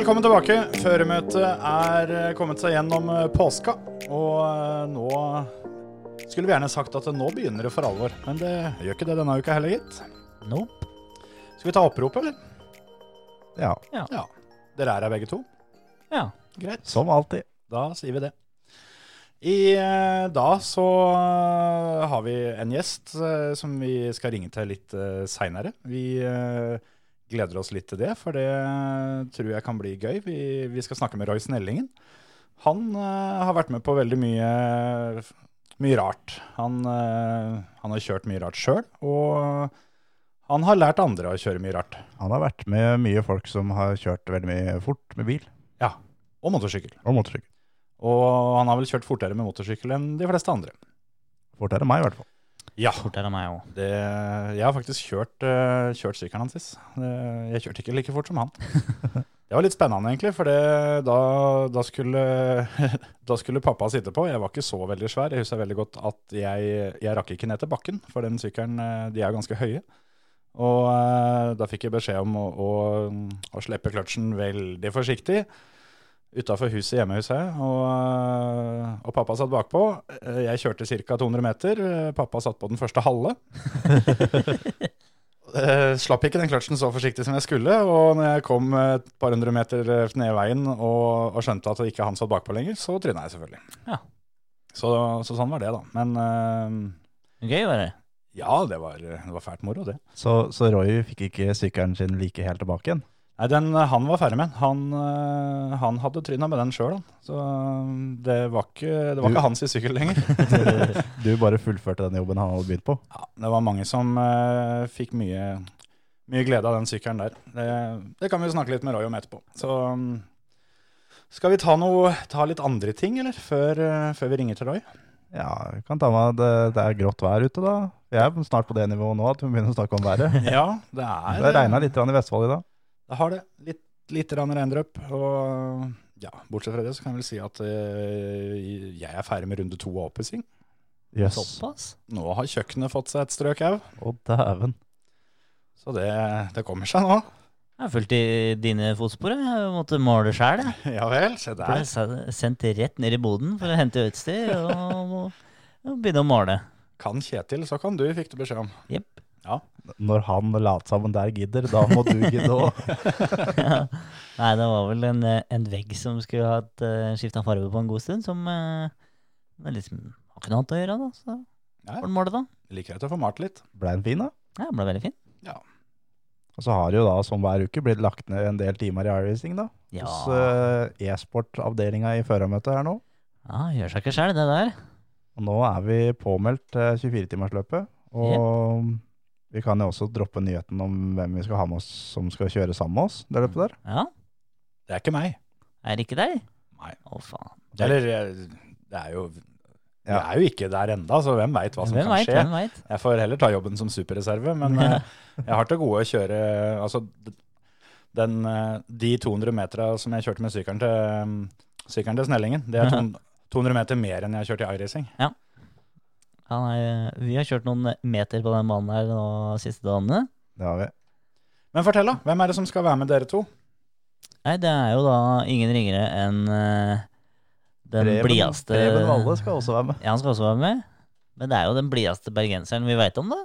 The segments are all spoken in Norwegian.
Velkommen tilbake. Føremøtet er eh, kommet seg gjennom eh, påska. Og eh, nå skulle vi gjerne sagt at nå begynner det for alvor. Men det gjør ikke det denne uka heller, gitt. Nope. Skal vi ta oppropet, eller? Ja, Ja. Dere er her begge to? Ja. Greit. som alltid. Da sier vi det. I dag så har vi en gjest som vi skal ringe til litt seinere. Vi gleder oss litt til det, for det tror jeg kan bli gøy. Vi, vi skal snakke med Roy Snellingen. Han uh, har vært med på veldig mye, mye rart. Han, uh, han har kjørt mye rart sjøl, og han har lært andre å kjøre mye rart. Han har vært med mye folk som har kjørt veldig mye fort med bil Ja, og motorsykkel. og motorsykkel. Og han har vel kjørt fortere med motorsykkel enn de fleste andre. Fortere enn meg, i hvert fall. Ja, Fortere enn meg òg. det, jeg har faktisk kjørt, uh, kjørt sykkelen hans. Det- Jeg kjørte ikke like fort som han. Det var litt spennende, egentlig, for det, da, da, skulle, da skulle pappa sitte på. Jeg var ikke så veldig svær. Jeg husker veldig godt at jeg, jeg rakk ikke ned til bakken, for den sykkelen eh, de er ganske høye. Og uh, da fikk jeg beskjed om å, å, å slippe kløtsjen veldig forsiktig utafor huset hjemme hos meg, og, øh, og pappa satt bakpå. Eh, Jeg kjørte ca. 200 meter. Eh, Pappa satt på den første halve. Eh, Slapp ikke den kløtsjen så forsiktig som jeg skulle, og når jeg kom et par hundre meter eh, ned veien og, og skjønte at ikke han satt bakpå lenger, så tryna jeg selvfølgelig. Ja. Så, så sånn var det, da. Men uh, Gøy var det. ja, det var, det var fælt moro, det. Så, så Roy fikk ikke sykkelen sin like helt tilbake igjen. Nei, den, han var ferdig med. Han, øh, han hadde tryna med den sjøl. Så øh, det var ikke, det var ikke hans sykkel lenger. Du bare fullførte den jobben han hadde begynt på. Ja, det var mange som uh, fikk mye, mye glede av den sykkelen der. Det, det kan vi snakke litt med Roy om etterpå. Så um, skal vi ta, noe, ta litt andre ting, eller? Før, uh, før vi ringer til Roy? Ja, vi kan ta med det, det er grått vær ute da. Vi er snart på det nivået nå at vi begynner å snakke om været. Ja, det er Det regna litt i Vestfold i dag. Det har det. Litt, litt regndrypp. Og ja, bortsett fra det så kan jeg vel si at øh, jeg er ferdig med runde to av oppussing. Yes. Såpass. Nå har kjøkkenet fått seg et strøk au. Å, dæven. Så det, det kommer seg nå. Jeg har fulgt i dine fotspor. jeg. Måtte male sjæl. Ja vel, se Ble der. se- sendt rett ned i boden for å hente utstyr og, og begynne å male. Kan Kjetil, så kan du, fikk du beskjed om. Jepp. Når han latssammen der gidder, da må du gidde òg. Nei, det var vel en, eh, en vegg som skulle hatt uh, skifta farge på en god stund, som uh, det liksom har ikke noe annet å gjøre, da. Så Ja, får den måle, da. liker til å få malt litt. Ble den fin, da? Ja, den ble veldig fin. Ja. Og så har det jo da, som hver uke, blitt lagt ned en del timer i iRacing, da. Ja, Hos uh, e-sport-avdelinga i førermøtet her nå. ja gjør seg ikke sjæl, det der. Og nå er vi påmeldt uh, 24-timersløpet. Og vi kan jo også droppe nyheten om hvem vi skal ha med oss som skal kjøre sammen med oss. Det løpet der. Ja, Det er ikke meg. er det ikke deg? Nei. Å, faen. Eller jeg- det er jo Vi Ja. er jo ikke der enda, så hvem veit hva som Hvem kan vet, skje. hvem vet? Jeg får heller ta jobben som superreserve, men eh, jeg har til gode å kjøre Altså, d- den, eh, de 200 metera som jeg kjørte med sykkelen til, mm, sykkelen til Snellingen, det er to- 200 meter mer enn jeg har kjørt i iRacing. Han er, vi har kjørt noen meter på den banen her de siste dagene. Det har vi. Men fortell, da. Hvem er det som skal være med dere to? Nei, det er jo da ingen ringere enn uh, den blideste Preben Valle skal også være med. Ja, han skal også være med. Men det er jo den blideste bergenseren vi veit om, da.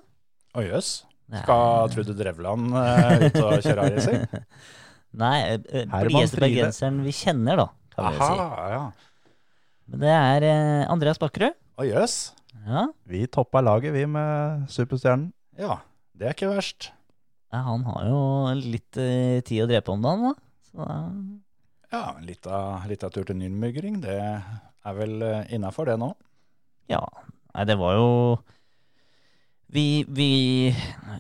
Å jøss. Yes. Skal Trude Drevland uh, ut og kjøre her Nei, eh, Nei, Herman blideste bergenseren vi kjenner, da, kan vi si. Ja. Men det er uh, Andreas Bakkerud. Å jøss. Ja. Vi toppa laget, vi, med Superstjernen. Ja, det er ikke verst. ja, han har jo litt eh, tid å drepe om dagen, da. Så Ja, en lita, lita tur til Nürnbergring, det er vel eh, innafor det nå. ja. Nei, det var jo Vi, vi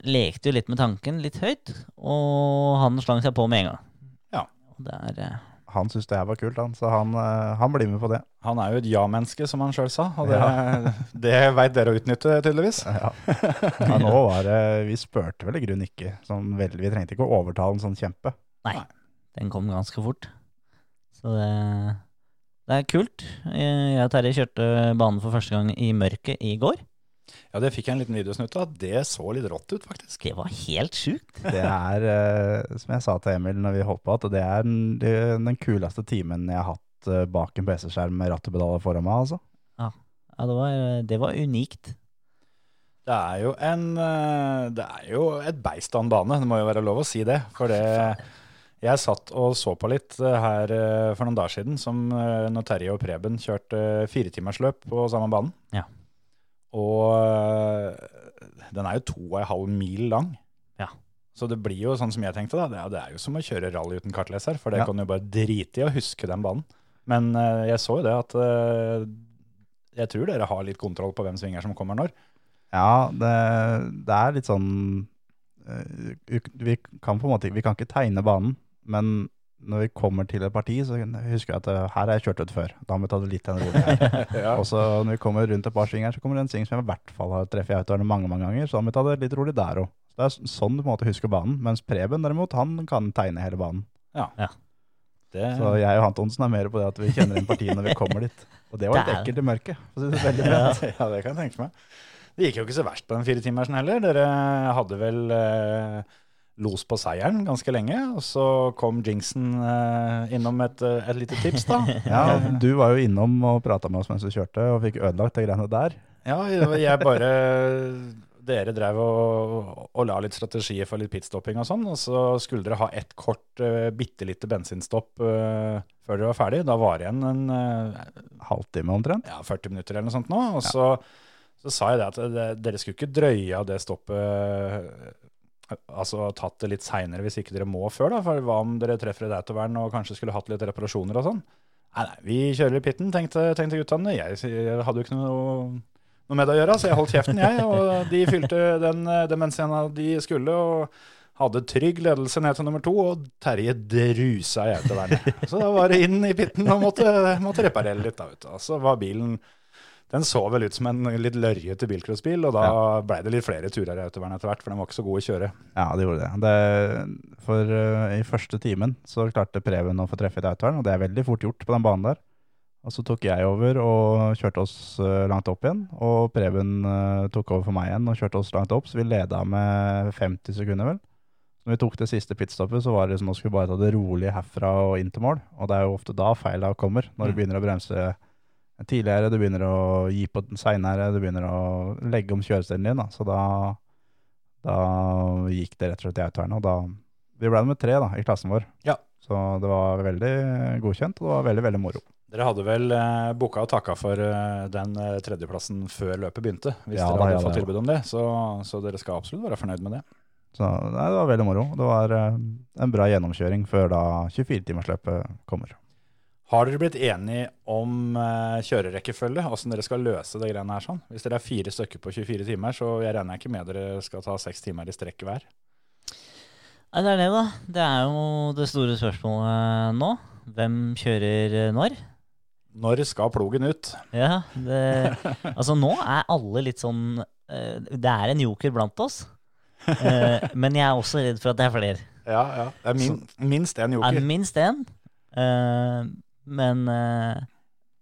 lekte jo litt med tanken, litt høyt, og han slang seg på med en gang. Ja. Og det er eh, Han syntes det her var kult, han, så han, eh, han blir med på det. Han er jo et ja-menneske, som han sjøl sa, og det, det veit dere å utnytte, tydeligvis. Ja. ja, nå var det Vi spurte vel i grunnen ikke sånn vel, Vi trengte ikke å overtale en sånn kjempe. Nei, den kom ganske fort. Så det, det er kult. Jeg og Terje kjørte banen for første gang i mørket i går. Ja, det fikk jeg en liten videosnutt av. Det så litt rått ut, faktisk. Det var helt sjukt. Det er, eh, som jeg sa til Emil når vi på, at det er den, det er den kuleste timen jeg har hatt eh, bak en PC-skjerm med ratt og pedaler foran meg, altså. Ja, det var, det var unikt. Det er jo en eh, Det er jo et beist av en bane, det må jo være lov å si det. For det Jeg satt og så på litt eh, her eh, for noen dager siden, som eh, når Terje og Preben kjørte firetimersløp på samme banen. Ja. Og eh, den er jo to og en halv mil lang. Ja. Så det blir jo sånn som jeg tenkte, da. Det er, det er jo som å kjøre rally uten kartleser, for det Ja. kan du bare drite i å huske den banen. Men eh, jeg så jo det at eh, jeg tror dere har litt kontroll på hvem svinger som kommer når. Ja, det, det er litt sånn Vi kan på en måte Vi kan ikke tegne banen, men når vi kommer til et parti, så husker jeg at eh, her har jeg kjørt ut før. Da må vi ta det litt rolig her. Ja. Og så når vi kommer rundt et par svinger, så kommer det en sving som jeg i hvert fall har treffet i autoene mange mange ganger, så da må vi ta det litt rolig der òg. Det er sånn du på en måte husker banen. Mens Preben derimot, han kan tegne hele banen. Det, Så jeg og Antonsen er mer på det at vi kjenner inn partiet når vi kommer dit. Og det var litt er- ekkelt i mørket. For det veldig pent. ja, det kan jeg tenke meg. Det gikk jo ikke så verst på den firetimersen heller. Dere hadde vel eh, los på seieren ganske lenge, og så kom Jinxen eh, innom et, eh, et lite tips, da. Ja, du var jo innom og prata med oss mens du kjørte, og fikk ødelagt de greiene der. Ja, jeg bare Dere drev og, og la litt strategier for litt pitstopping og sånn, og så skulle dere ha ett kort, uh, bitte lite bensinstopp uh, før dere var ferdig. Da var det igjen en uh, Halvtime omtrent. ja, 40 minutter eller noe sånt nå. Og så, så sa jeg det at det, dere skulle ikke drøye av det stoppet Altså tatt det litt seinere hvis ikke dere må før, da. For hva om dere treffer et autovern og kanskje skulle hatt litt reparasjoner og sånn? Nei, nei, vi kjører i pitten, tenkte, tenkte guttene. Jeg, jeg hadde jo ikke noe, noe med det å gjøre, så jeg holdt kjeften, jeg. Og de fylte den, demensscena de skulle. og hadde trygg ledelse ned til nummer to, og Terje drusa i autovernet. Så da var det inn i pitten og måtte, måtte reparere litt. da, vet du. Så var bilen Den så vel ut som en litt lørjete bilcrossbil, og da Ja. blei det litt flere turer i autovernet etter hvert, for den var ikke så god å kjøre. Ja, det gjorde det. det for uh, i første timen så klarte Preben å få treffe i autovern, og det er veldig fort gjort på den banen der. Og så tok jeg over og kjørte oss uh, langt opp igjen, og Preben uh, tok over for meg igjen og kjørte oss langt opp, så vi leda med 50 sekunder vel. Når vi tok det siste pitstoppet, så var det som om skulle bare ta det rolig herfra og inn til mål. Og det er jo ofte da feila kommer, når du Mm. begynner å bremse tidligere, du begynner å gi på seinere, du begynner å legge om kjørestilen din. Da. Så da, da gikk det rett og slett i autovernet. Og da Vi ble nummer tre da, i klassen vår. Ja. Så det var veldig godkjent, og det var veldig, veldig moro. Dere hadde vel eh, booka og takka for eh, den eh, tredjeplassen før løpet begynte, hvis Ja, dere hadde ja, fått tilbud om det. Så, så dere skal absolutt være fornøyd med det. Så nei, det var veldig moro. Det var eh, en bra gjennomkjøring før da 24-timersløpet kommer. Har dere blitt enige om uh, kjørerekkefølge, åssen dere skal løse det greiene her sånn? Hvis dere er fire stykker på 24 timer, så jeg regner ikke med dere skal ta seks timer i strekk hver. Nei, det er det, da. Det er jo det store spørsmålet nå. Hvem kjører eh, når? Når skal plogen ut? Ja, det, altså nå er alle litt sånn eh, Det er en joker blant oss. Men jeg er også redd for at det er flere. Ja, ja. Det er min, minst én Er minst én. Eh, men eh,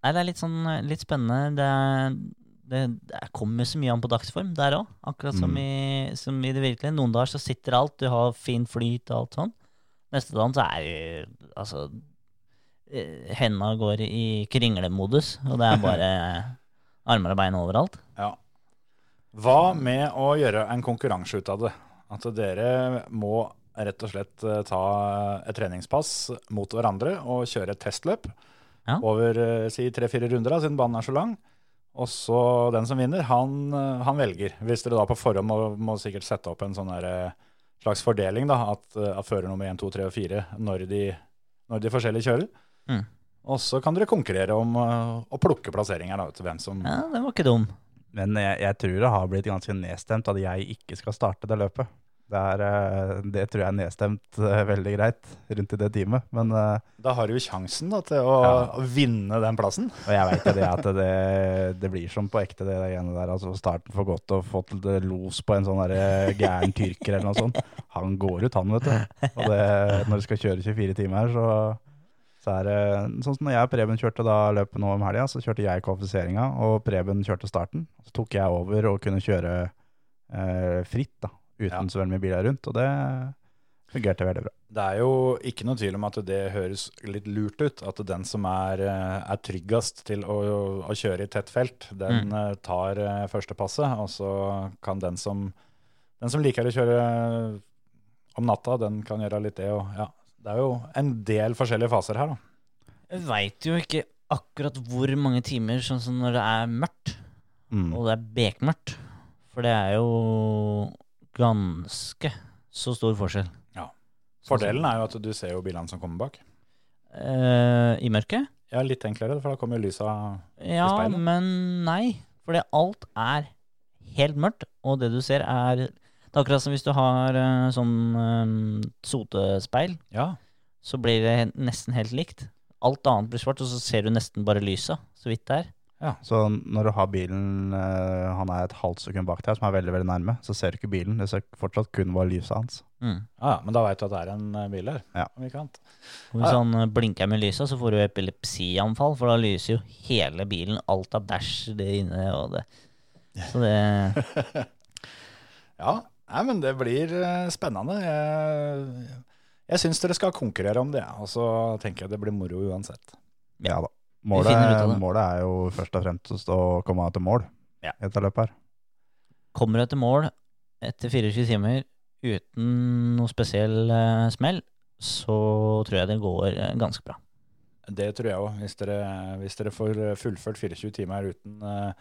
Nei, det er litt sånn eh, litt spennende. Det, det, det kommer så mye an på dagsform der òg. Akkurat som, Mm. i, som i det virkelige. Noen dager så sitter alt, du har fin flyt og alt sånn. Neste dag så er altså eh, Henda går i kringlemodus, og det er bare armer og bein overalt. Ja. Hva med å gjøre en konkurranse ut av det? At dere må rett og slett eh, ta et treningspass mot hverandre og kjøre et testløp Ja. over eh, si tre-fire runder, da, siden banen er så lang. Og så den som vinner, han, eh, han velger. Hvis dere da på forhånd må, må sikkert sette opp en sånn der, eh, slags fordeling, da, at, eh, at fører nummer 1, 2, 3 og 4 når de, når de forskjellige kjører. Mm. Og så kan dere konkurrere om eh, å plukke plasseringer, da, til hvem som Ja, den var ikke dum. Men jeg, jeg tror det har blitt ganske nedstemt at jeg ikke skal starte det løpet. Det, er, eh, det tror jeg er nedstemt eh, veldig greit rundt i det teamet. Men, eh, Da har du jo sjansen da, til å Ja. vinne den plassen. og jeg jo det at det, det blir som på ekte, det greiene der. Altså starten for godt og fått los på en sånn gæren tyrker eller noe sånt. Han går ut, han, vet du. Og det, når du skal kjøre 24 timer, så, så er det sånn som når jeg og Preben kjørte da løpet nå om helga, så kjørte jeg kvalifiseringa, og Preben kjørte starten. Så tok jeg over og kunne kjøre eh, fritt, da, uten Ja. så veldig mye biler rundt. Og det fungerte veldig bra. Det er jo ikke noe tvil om at det høres litt lurt ut. At den som er, eh, er tryggest til å, å kjøre i tett felt, den Mm. eh, tar første passet. Og så kan den som, den som liker å kjøre om natta, den kan gjøre litt det. Og, ja, det er jo en del forskjellige faser her, da. Jeg veit jo ikke akkurat hvor mange timer, sånn som når det er mørkt, Mm. og det er bekmørkt. For det er jo ganske så stor forskjell. Fordelen er jo at du ser jo bilene som kommer bak. Eh, I mørket? Ja, litt enklere, for da kommer jo lysa Ja, speilet? men nei. Fordi alt er helt mørkt, og det du ser er Det er akkurat som hvis du har eh, sånn eh, sotespeil, Ja. så blir det nesten helt likt. Alt annet blir svart, og så ser du nesten bare lysa, så vidt det er. Så når du har bilen, eh, han er et halvt sekund bak deg, som er veldig veldig nærme, så ser du ikke bilen. Det ser fortsatt kun bare lyset hans. Mm. Ja, ja, men da veit du at det er en eh, bil der. Ja. Om ikke annet. Hvis han eh, blinker med lyset, så får du epilepsianfall, for da lyser jo hele bilen. Alt av bæsj det inne og det. Så det Ja, nei, men det blir spennende. Jeg, jeg syns dere skal konkurrere om det, og så tenker jeg det blir moro uansett. Ja da. Av Målet, målet er jo først og fremst å komme til mål Ja. etter løpet her. kommer du til mål etter 24 timer uten noe spesiell eh, smell, så tror jeg det går eh, ganske bra. Det tror jeg òg. Hvis, hvis dere får fullført 24 timer uten eh,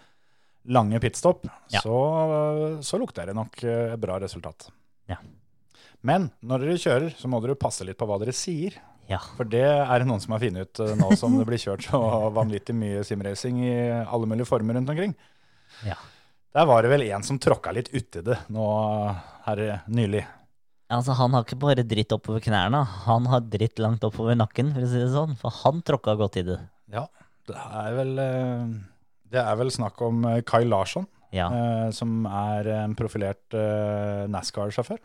lange pitstop, Ja. så, så lukter det nok eh, bra resultat. Ja. Men når dere kjører, så må dere passe litt på hva dere sier. Ja. For det er det noen som har funnet ut eh, nå som det blir kjørt så vanvittig mye simracing i alle mulige former rundt omkring. Ja. Der var det vel en som tråkka litt uti det nå her nylig. Altså, han har ikke bare dritt oppover knærne, han har dritt langt oppover nakken, for å si det sånn. For han tråkka godt i det. Ja, det er vel, eh, det er vel snakk om eh, Kai Larsson. Ja. som er en profilert NASCAR-sjåfør.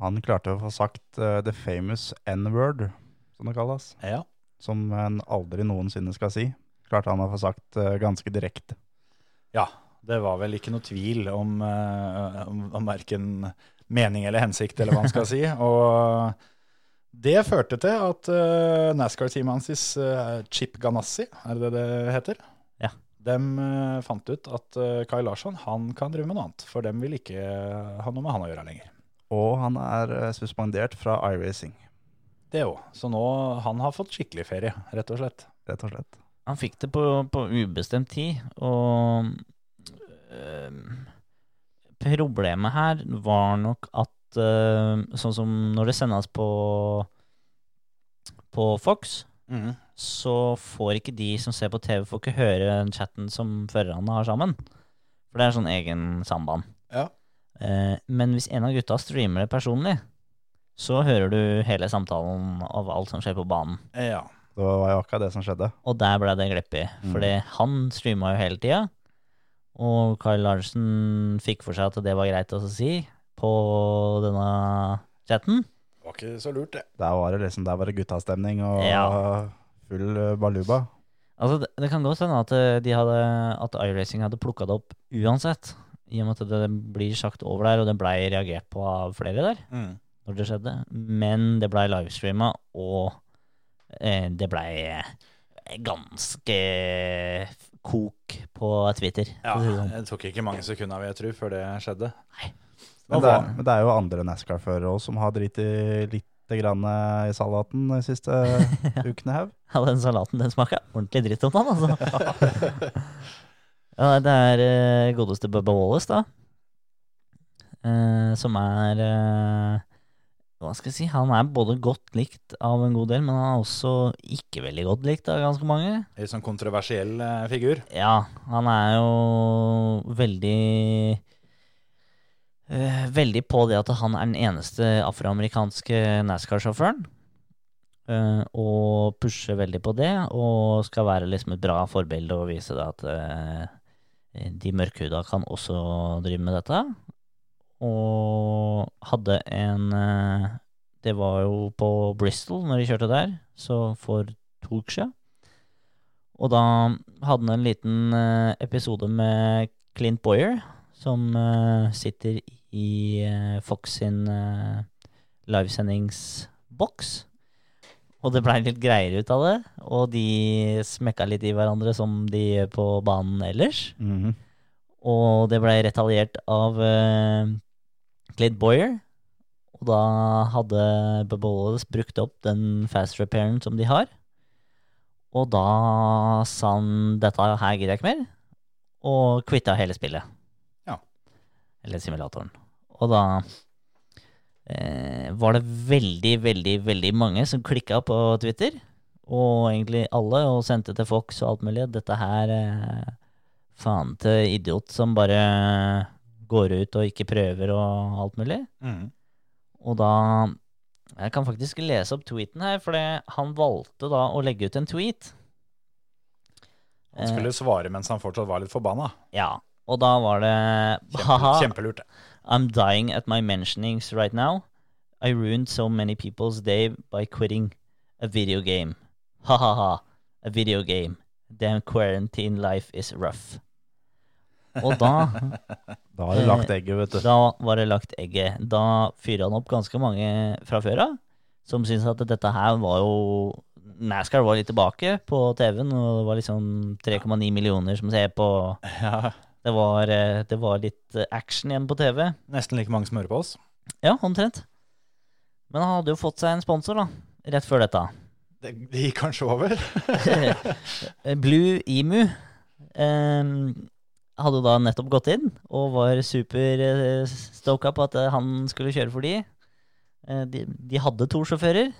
Han klarte å få sagt uh, the famous N-word, som det kalles. Ja. Som en aldri noensinne skal si. Klarte han å få sagt uh, ganske direkte. ja, det var vel ikke noe tvil om, uh, om, om verken mening eller hensikt, eller hva man skal si. Og det førte til at uh, NASCAR-teamet hans, uh, Chip Ganassi, er det det heter? Ja. De uh, fant ut at uh, Kai Larsson han kan drive med noe annet, for dem vil ikke ha noe med han å gjøre lenger. Og han er eh, suspendert fra iRacing, Det òg. Så nå han har fått skikkelig ferie, rett og slett. rett og slett. Han fikk det på, på ubestemt tid, og øh, Problemet her var nok at øh, sånn som når det sendes på på Fox, så får ikke de som ser på TV, får ikke høre chatten som førerne har sammen. For det er sånn egen samband. Eh, men hvis en av gutta streamer det personlig, så hører du hele samtalen av alt som skjer på banen. Ja. Det var jo akkurat det som skjedde. Og der ble det glipp i. Mm. Fordi han streama jo hele tida. Og Kyle Larsen fikk for seg at det var greit å si på denne chatten. Det var ikke så lurt, det. Der var det liksom, der var det guttastemning og Ja. full eh, baluba. Altså, det, det kan godt hende at eh, de hadde At iRacing hadde plukka det opp uansett. I og med at det blir sagt over der, og det blei reagert på av flere der når det skjedde. Men det blei livestreama, og eh, det blei ganske kok på Twitter. Ja, si det sånn. tok ikke mange sekunder, vil jeg tro, før det skjedde. Men det, er, men det er jo andre NASCAR-førere òg som har driti litt grann eh, i salaten de siste ukene her. Ja, den salaten den smaker ordentlig dritt om den, altså. ja, det er uh, godeste Bubba Wallace, da. Uh, som er uh, Hva skal jeg si? Han er både godt likt av en god del, men han er også ikke veldig godt likt av ganske mange. Litt sånn kontroversiell uh, figur. Ja, han er jo veldig Veldig på det at han er den eneste afroamerikanske NASCAR-sjåføren. og pusher veldig på det, og skal være liksom et bra forbilde og vise det at de mørkhuda kan også drive med dette. Og hadde en eh, Det var jo på Bristol når de kjørte der, så for to uker siden. Og da hadde han en liten eh, episode med Clint Boyer, som eh, sitter i eh, Fox sin eh, livesendingsboks. Og det blei litt greier ut av det, og de smekka litt i hverandre som de gjør på banen ellers. Mhm. Og det blei retaljert av uh, Clid Boyer. Og da hadde Bubbles brukt opp den fast repairen som de har. Og da sa han dette her gidder jeg ikke mer, og quitta hele spillet. Ja. Eller simulatoren. Og da eh, var det veldig, veldig, veldig mange som klikka på Twitter. Og egentlig alle, og sendte til Fox og alt mulig. Dette her eh, Faen til idiot som bare går ut og ikke prøver og alt mulig. Mm. Og da Jeg kan faktisk lese opp tweeten her, for han valgte da å legge ut en tweet. Han skulle svare mens han fortsatt var litt forbanna. Eh, ja, og da var det Kjempe, kjempelurt. det. I'm dying at my mentionings right now. I ruined so many people's day by quitting a video game. Ha ha ha. A video game. Damn quarantine life is rough. Og da Da har du lagt egget, vet du. Da var det lagt egget. Da fyrte han opp ganske mange fra før av, som syntes at dette her var jo NASCAR var litt tilbake på TV-en, og det var liksom 3,9 millioner som ser på. Ja, Det var, eh, det var litt eh, action igjen på TV. nesten like mange som hører på oss. Ja, omtrent. Men han hadde jo fått seg en sponsor, da. Rett før dette. Det, det gikk kanskje over. Blue Emu eh, hadde da nettopp gått inn og var superstoka på at eh, han skulle kjøre for de. Eh, de. De hadde to sjåfører,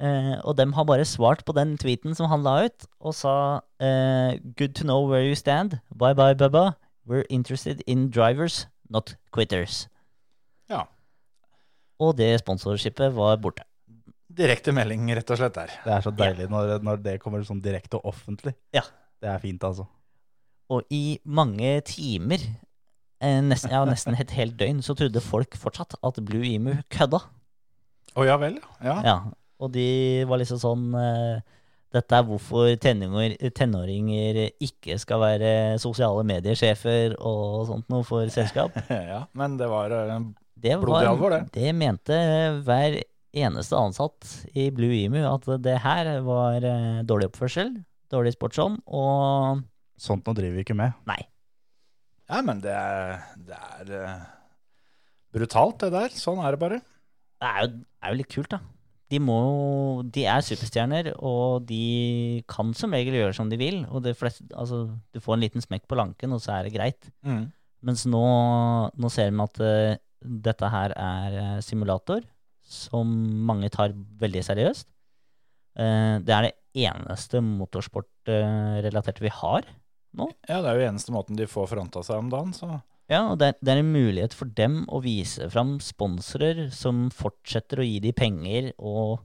eh, og dem har bare svart på den tweeten som han la ut, og sa eh, Good to know where you stand. Bye bye, Bubba. We're interested in drivers, not quitters. Ja. Og det sponsorshipet var borte. Direkte melding, rett og slett der. Det er så deilig når, når det kommer sånn direkte og offentlig. Ja. Det er fint, altså. Og i mange timer, eh, nesten, ja, nesten et helt døgn, så trodde folk fortsatt at Blue Emu kødda. Å ja vel, ja. Ja, og de var liksom sånn eh, Dette er hvorfor tenåringer, tenåringer ikke skal være sosiale mediesjefer og sånt noe for selskap. ja. Men det var eh, Det, Blodig alvor, det. det mente hver eneste ansatt i Blue Emu, at det her var eh, dårlig oppførsel, dårlig sportsånd, og Sånt noe driver vi ikke med. nei. Ja, men det er, det er brutalt, det der. Sånn er det bare. Det er jo, er jo litt kult, da. De, må, de er superstjerner, og de kan som regel gjøre som de vil. Og det fleste, altså, du får en liten smekk på lanken, og så er det greit. Mm. Mens nå, nå ser vi at uh, dette her er eh, simulator, som mange tar veldig seriøst. Uh, det er det eneste motorsportrelaterte vi har nå. Ja, det er jo eneste måten de får fronta seg om dagen, så Ja, og det, er- det er en mulighet for dem å vise fram sponsorer som fortsetter å gi dem penger og,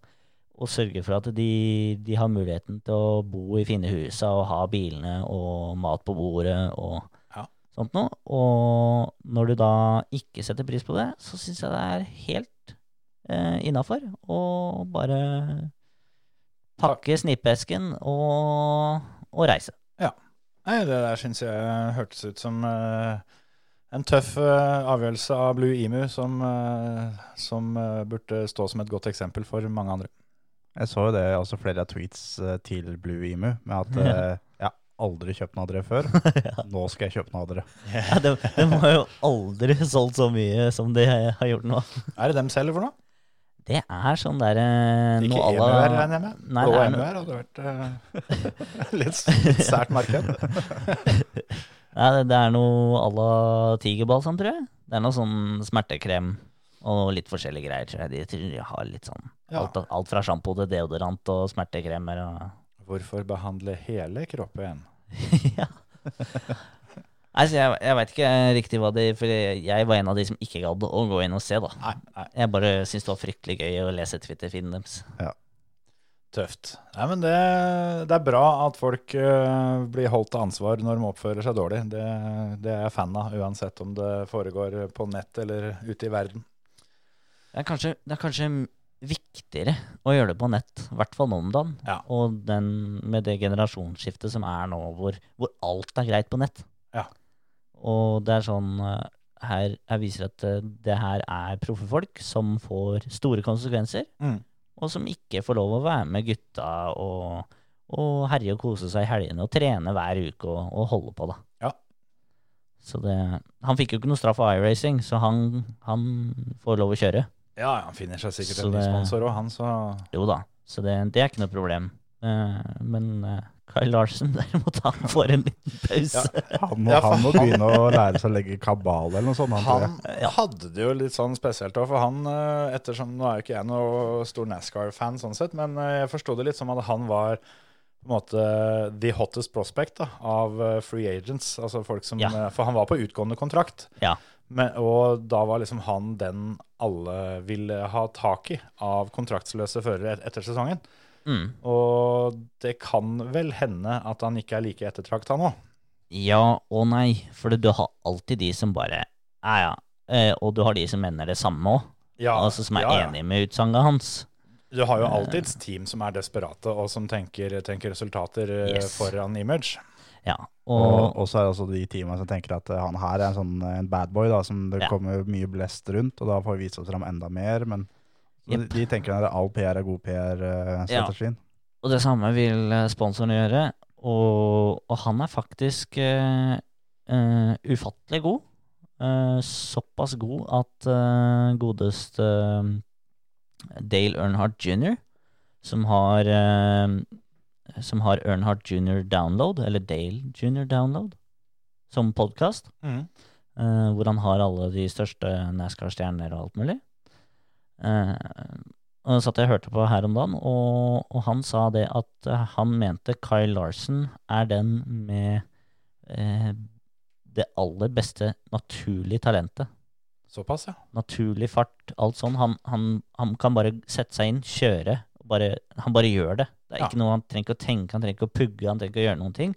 og sørge for at de, de har muligheten til å bo i fine husa og ha bilene og mat på bordet og Ja. sånt noe. Og når du da ikke setter pris på det, så syns jeg det er helt eh, innafor å bare pakke snippesken og, og reise. Nei, det der syns jeg hørtes ut som eh, en tøff eh, avgjørelse av Blue Emu, som, eh, som eh, burde stå som et godt eksempel for mange andre. Jeg så jo det også flere tweets til Blue Emu, med at jeg har aldri kjøpt noe av dere før. Nå skal jeg kjøpe noe av dere. Ja, de, de har jo aldri solgt så mye som de har gjort nå. Er det dem selger for noe? Det er sånn derre Ikke EMU her, regner jeg med? Blå det EMU her hadde vært litt, litt sært marked. Nei, det- det er noe à la tigerbalsam, tror jeg. Det er noe sånn smertekrem. Og litt forskjellige greier, tror jeg. De tror de har litt sånn Ja. alt, alt fra sjampo til deodorant og smertekremer og Hvorfor behandle hele kroppen? ja. Altså, jeg, jeg veit ikke riktig hva de For jeg var en av de som ikke gadd å gå inn og se, da. Nei, nei, Jeg bare syntes det var fryktelig gøy å lese Twitter-feeden deres. Tøft. Nei, men det, det er bra at folk uh, blir holdt til ansvar når de oppfører seg dårlig. Det, det er jeg fan av, uansett om det foregår på nett eller ute i verden. Det er kanskje, det er kanskje viktigere å gjøre det på nett, i hvert fall nå om dagen. Ja. Og den, med det generasjonsskiftet som er nå, hvor, hvor alt er greit på nett. Ja. Og det er sånn eh, her, her viser at eh, det her er proffe folk som får store konsekvenser, Mm. Og som ikke får lov å være med gutta og, og herje og kose seg i helgene og trene hver uke og, og holde på, da. Ja. Så det Han fikk jo ikke noe straff av iRacing, så han, han får lov å kjøre. Ja, han finner seg sikkert Så en ny sponsor òg, han, så Jo da, så det, det er ikke noe problem. Eh, men Kyle Larsen derimot, han får en liten pause. Han må, Ja, han må han- begynne å lære seg å legge kabal eller noe sånt. Han, Han hadde det jo litt sånn spesielt òg, for han eh, ettersom Nå er jo ikke jeg noe stor NASCAR-fan sånn sett, men eh, jeg forsto det litt som at han var på en måte the hottest prospect da, av eh, free agents. Altså folk som Ja. For han var på utgående kontrakt. Ja. Men, og da var liksom han den alle ville ha tak i av kontraktsløse førere etter sesongen. Mm. Og det kan vel hende at han ikke er like ettertrakta nå. Ja og nei, for du har alltid de som bare Ja, ja. Eh, og du har de som mener det samme òg, Ja, altså som er ja, ja. enig med utsagnet hans. Du har jo alltid et team som er desperate, og som tenker, tenker resultater eh, Yes. foran image. Ja, Og, og, og så er det også de teamene som tenker at eh, han her er en sånn en bad boy, da, som det Ja. kommer mye blest rundt, og da får vi vise oss fram enda mer. Men Jepp. de, tenker at all PR er god PR-strategien. og det samme vil eh, sponsoren gjøre. Og, og han er faktisk uh, uh, ufattelig god. Uh, såpass god at uh, godeste Dale Earnhardt jr., som har som har Earnhardt jr. download, eller Dale jr. download, som podkast. Mm. hvor han har alle de største NASCAR-stjerner og alt mulig. Eh, og det satt jeg og hørte på her om dagen, og, og han sa det at eh, han mente Kyle Larsen er den med eh, det aller beste naturlige talentet. Såpass, ja. Naturlig fart, alt sånn. Han, han, han kan bare sette seg inn, kjøre. Bare, han bare gjør det. Det er Ja. ikke noe Han trenger ikke å tenke, han trenger ikke å pugge, han trenger ikke å gjøre noen ting.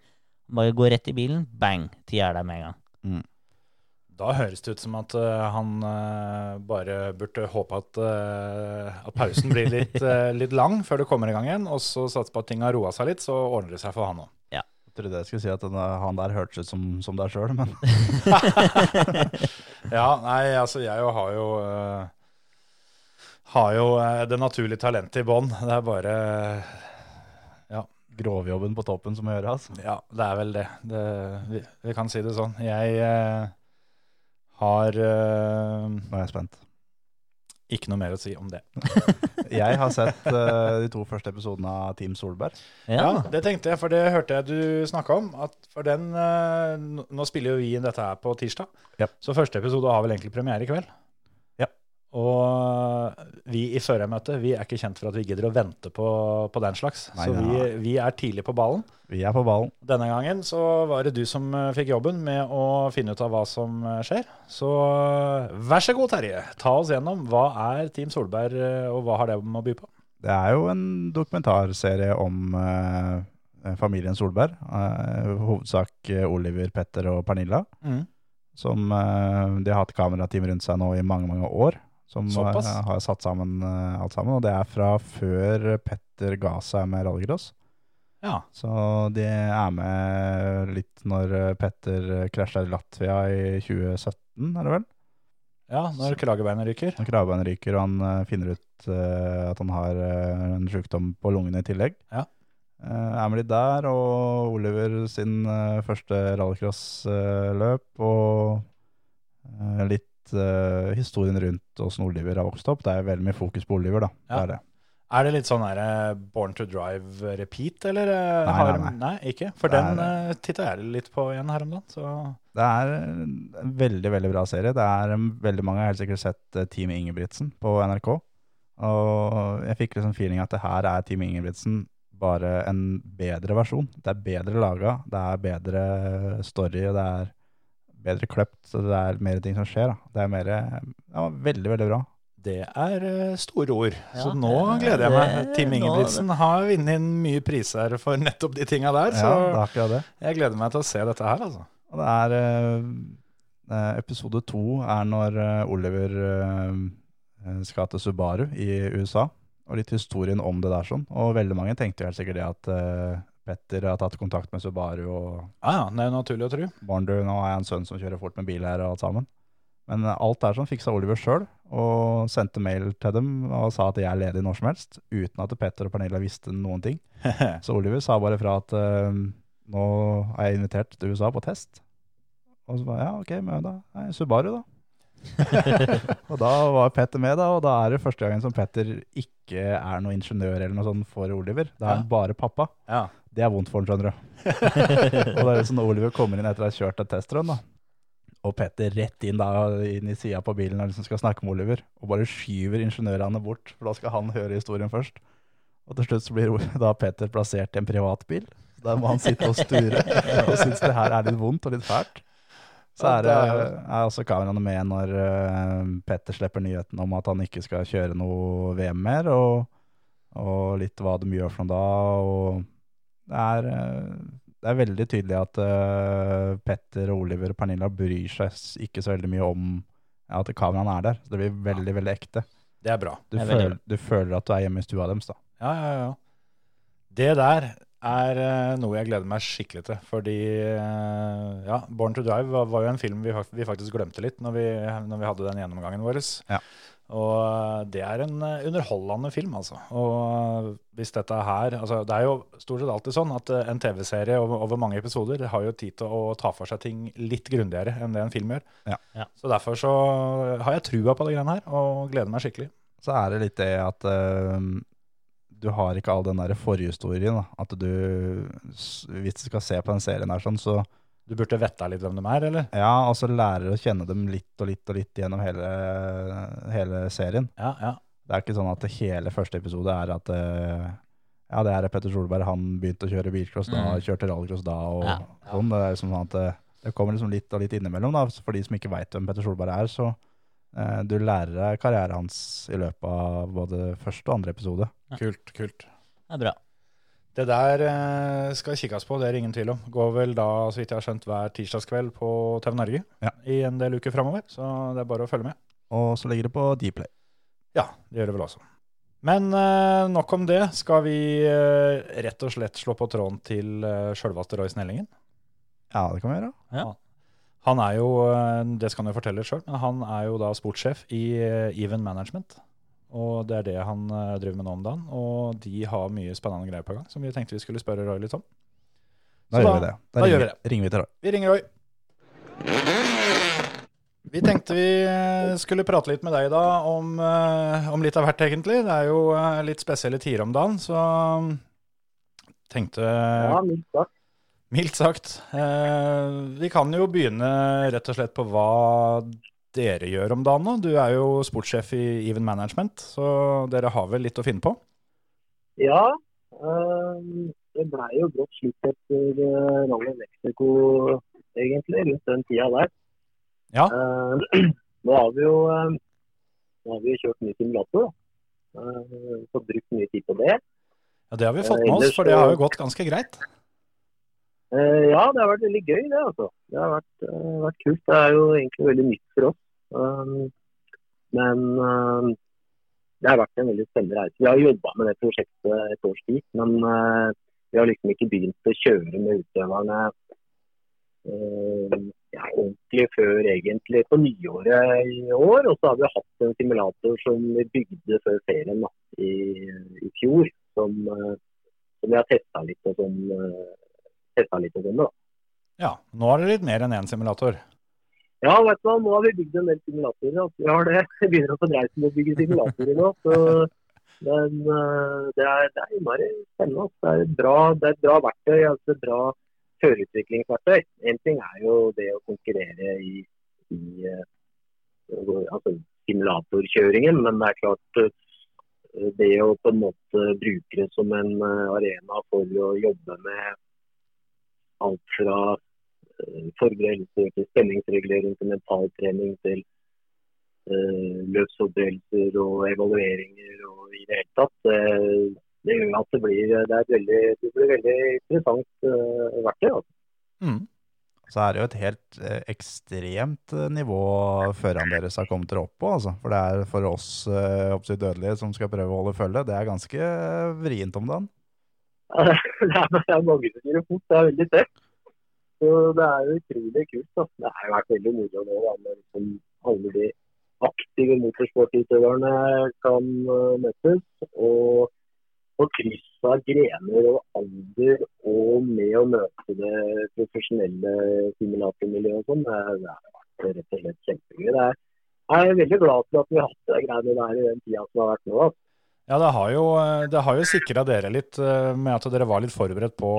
Han bare går rett i bilen, bang, tida er der med en gang. Da høres det ut som at eh, han eh, bare burde håpe at, eh, at pausen blir litt, litt lang før det kommer i gang igjen, og så satse på at ting har roa seg litt, så ordner det seg for han òg. Jeg trodde jeg skulle si at denne, han der hørtes ut som, som deg sjøl, men Ja, nei, altså jeg jo har jo Har jo det naturlige talentet i bånn. Det er bare grovjobben på toppen som må gjøres. Ja, det er vel det. det vi, vi kan si det sånn. Jeg har uh, Nå er jeg spent. ikke noe mer å si om det. Jeg har sett uh, de to første episodene av Team Solberg. Ja, det tenkte jeg, for det hørte jeg du snakka om. At for den uh, Nå spiller jo vi inn dette her på tirsdag, yep. så første episode har vel egentlig premiere i kveld. Og vi i førermøtet vi er ikke kjent for at vi gidder å vente på, på den slags. Nei, så vi, vi er tidlig på ballen. Vi er på ballen. Denne gangen så var det du som eh, fikk jobben med å finne ut av hva som eh, skjer. Så eh, vær så god, Terje. Ta oss gjennom. Hva er Team Solberg, og hva har det med å by på? Det er jo en dokumentarserie om eh, familien Solberg. Eh, hovedsak Oliver, Petter og Pernilla. Som eh, de har hatt kamerateam rundt seg nå i mange, mange år. Som eh, har satt sammen uh, alt sammen. Og det er fra før Petter ga seg med rallycross. Ja. Så de er med litt når eh, Petter krasja i Latvia i 2017, er det vel? ja, når kragebeinet ryker. Når kragebeinet ryker og han eh, finner ut uh, at han har uh, en sykdom på lungene i tillegg. Ja. Uh, er med litt der, og Oliver sin eh, første rallycrossløp, og eh, litt uh, historien rundt åssen Oliver har vokst opp. Det er veldig mye fokus på Oliver, da. Ja. Det er det. Er det litt sånn der, eh, Born to Drive repeat, eller? eh, Nei, har, nei, nei. ikke? For Det den er- titta jeg litt på igjen her om dagen. Så Det er en veldig, veldig bra serie. Det er um, veldig mange har helt sikkert sett eh, Team Ingebrigtsen på NRK. Og jeg fikk liksom feeling at det her er Team Ingebrigtsen bare en bedre versjon. Det er bedre laga, det er bedre story, og det er bedre kløpt, så det er mer ting som skjer. Da. Det er mer ja, veldig, veldig bra. det er eh, store ord. så nå gleder jeg meg. Team nå- Ingebrigtsen har vunnet inn mye priser for nettopp de tinga der, så Ja, det er akkurat det. jeg gleder meg til å se dette her, altså. Og det er eh, eh, Episode to er når eh, Oliver eh, skal til Subaru i USA. Og litt historien om det der sånn. Og veldig mange tenkte jo helt sikkert det at eh, Petter har tatt kontakt med Subaru, og Ja, ja, det er jo naturlig å tro. Barndu nå har jeg en sønn som kjører fort med bil her og alt sammen. Men alt er sånn fiksa Oliver sjøl, og sendte mail til dem og sa at jeg er ledig når som helst, uten at Petter og Pernilla visste noen ting. Så Oliver sa bare fra at eh, nå er jeg invitert til USA på test. Og så bare, ja, ok, men da jeg Subaru, da. og da var Petter med, da, og da er det første gangen som Petter ikke er noen ingeniør eller noe sånt for Oliver. Da er Ja. han bare pappa. Ja. Det er vondt for han, skjønner du. og det er sånn når Oliver kommer inn etter å ha kjørt et testrun, da. Og Petter rett inn da, inn i sida på bilen og liksom skal snakke med Oliver. Og bare skyver ingeniørene bort, for da skal han høre historien først. Og til slutt så blir da Petter plassert i en privatbil. Der må han sitte og sture og synes det her er litt vondt og litt fælt. Så er, er- er også kameraene med når eh, Petter slipper nyheten om at han ikke skal kjøre noe VM mer, og, og litt hva de gjør for noe da. Og det er, eh, det er veldig tydelig at uh, Petter, Oliver og Pernilla bryr seg ikke så veldig mye om at kameraene er der. Så det blir veldig, veldig ekte. Det er bra. Du, Det er føler, du føler at du er hjemme i stua deres, da. Ja, ja, ja. Det der er uh, noe jeg gleder meg skikkelig til. Fordi uh, ja, Born to Drive var, var jo en film vi, vi faktisk glemte litt når vi, når vi hadde den gjennomgangen vår. Ja. Og eh, det er en eh, underholdende film, altså. Og eh, hvis dette her altså Det er jo stort sett alltid sånn at en TV-serie over, over mange episoder har jo tid til å ta for seg ting litt grundigere enn det en film gjør. Ja. Ja. Så derfor så har jeg trua på de greiene her, og gleder meg skikkelig. Så er det litt det at uh, du har ikke all den der forhistorien. Da. At du, hvis du skal se på den serien her sånn, så Du burde vetta litt hvem de er, eller? ja, og så lærer å kjenne dem litt og litt og litt gjennom hele, hele serien. Ja, ja. Det er ikke sånn at hele første episode er at eh, ja, det er Petter Solberg, han begynte å kjøre bilcross da, Mm. kjørte rallycross da, og Ja. sånn. Det er liksom sånn at det, det kommer liksom litt og litt innimellom, da. For de som ikke veit hvem Petter Solberg er, så eh, du lærer deg karrieren hans i løpet av både første og andre episode. Kult, kult. Det er bra. Det der eh, skal kikkes på, det er ingen tvil om. Går vel da, så vidt jeg har skjønt, hver tirsdagskveld på TV Norge Ja. i en del uker framover. Så det er bare å følge med. Og så ligger det på Dplay. Ja, det gjør det vel også. Men eh, nok om det. Skal vi eh, rett og slett slå på tråden til uh, sjølveste Roy Snellingen? Ja, det kan vi gjøre. Ja. Han er jo, eh, det skal han jo fortelle sjøl, men han er jo da sportssjef i eh, Even Management. Og det er det han eh, driver med nå om dagen. Og de har mye spennende greier på gang som vi tenkte vi skulle spørre Roy litt om. Da Så gjør vi det. da ringer, gjør vi det. ringer vi til Roy. Vi ringer Roy. Vi tenkte vi eh, skulle prate litt med deg da om, eh, om litt av hvert, egentlig. Det er jo litt spesielle tider om dagen, så tenkte Ja, mildt sagt. Mildt sagt. Eh, vi kan jo begynne rett og slett på hva dere gjør om dagen nå. Du er jo sportssjef i Even Management, så dere har vel litt å finne på? Ja, øhm, det blei jo brått slutt etter uh, Rally Mexico, egentlig, rundt den tida der. Ja. Uh, nå har vi jo eh, nå har vi jo kjørt ny simulator, da. Uh, fått brukt mye tid på det. Ja, Det har vi fått Eh, med oss, for det har jo gått ganske greit. Eh, ja, det har vært veldig gøy, det. altså. Det har vært, eh, vært kult. Det er jo egentlig veldig nytt for oss. Um, men um, det har vært en veldig spennende reise. Vi har jobba med det prosjektet et års tid, men eh, vi har liksom ikke begynt å kjøre med utøverne eh, ja, ordentlig før egentlig på nyåret i år. Og så har vi hatt en simulator som vi bygde før ferien i, i fjor, som, eh, som vi har testa litt og eh, litt og sånn. da. Ja, nå er det litt mer enn én simulator. Ja, vet du hva, nå har vi bygd en del simulatorer. Altså. Vi har det. Vi begynner å få dreisen med å bygge simulatorer nå. Så Men eh, det er, det er innmari spennende. altså. Det er et bra, bra verktøy. altså et bra førerutviklingsverktøy. En ting er jo det å konkurrere i, i eh, altså simulatorkjøringen, men det er klart eh, det å på en måte bruke det som en arena for å jobbe med alt fra forberedelser til spenningsregulering til mentaltrening til uh, løpsforberedelser og evalueringer og i det hele tatt. Uh, det gjør at det blir, det er veldig, det blir veldig interessant uh, verktøy. Altså. Mm. Så er det jo et helt eh, ekstremt nivå førerne deres har kommet dere opp på. Altså. For det er for oss eh, dødelige som skal prøve å holde følge, det er ganske vrient om dagen. det er, mange som kjører fort, det er veldig tett. Så det er jo utrolig kult. Da. Det har vært veldig moro nå da, liksom alle de aktive motorsportutøverne kan uh, møtes. Og på kryss av grener og alder og med å møte det profesjonelle simulatormiljøet og sånn, det, har vært rett og slett kjempegøy. Jeg er veldig glad for at vi har hatt de greiene der i den tida som har vært nå. altså. Ja, det har jo, det har jo sikra dere litt eh, med at dere var litt forberedt på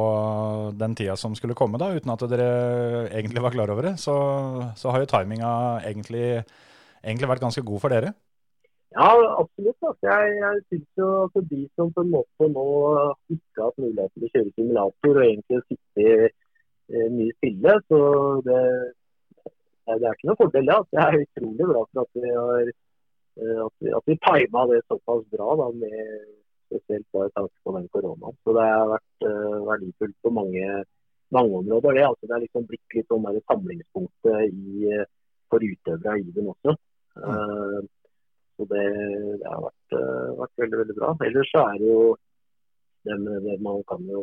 den tida som skulle komme, da, uten at dere egentlig var klar over det. Så, så har jo timinga egentlig, egentlig vært ganske god for dere. Ja, absolutt. Altså. Jeg, jeg synes jo at de som på en måte nå ikke har hatt mulighet til å kjøre simulator og egentlig sitte eh, mye stille, så det, det er ikke noe fordel. det. Altså. Jeg er utrolig glad for at vi har eh, at vi, at vi tima det såpass bra, da, med spesielt bare tanke på den koronaen. Så det har vært uh, verdifullt på mange, mange områder. Det, altså, det er liksom blitt litt sånn samlingspunktet i, eh, for utøvere i den også. Uh, så det, det har vært, uh, vært veldig, veldig bra. Ellers så er det jo det med det man kan jo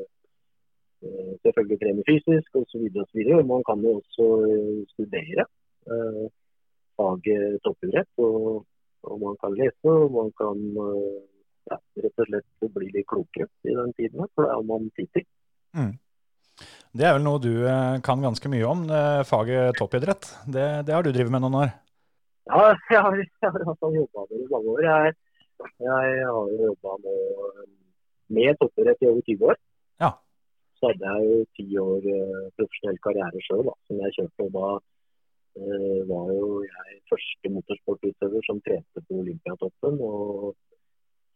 eh, selvfølgelig trene fysisk osv. Og man kan jo også eh, studere eh, faget toppidrett. Og, og man kan lese og man kan eh, ja, rett og slett bli litt klokere i den tiden. For det er man sitter. Mm. Det er vel noe du eh, kan ganske mye om, eh, faget toppidrett. Det, det har du drevet med noen år. Ja, jeg har, jeg har altså jobba med det i mange år. Jeg, jeg har jo jobba med toppidrett i over 20 år. Ja. Så hadde jeg jo ti år profesjonell karriere sjøl, som jeg kjørte. Og da var jo jeg første motorsportutøver som trente på Olympiatoppen. Og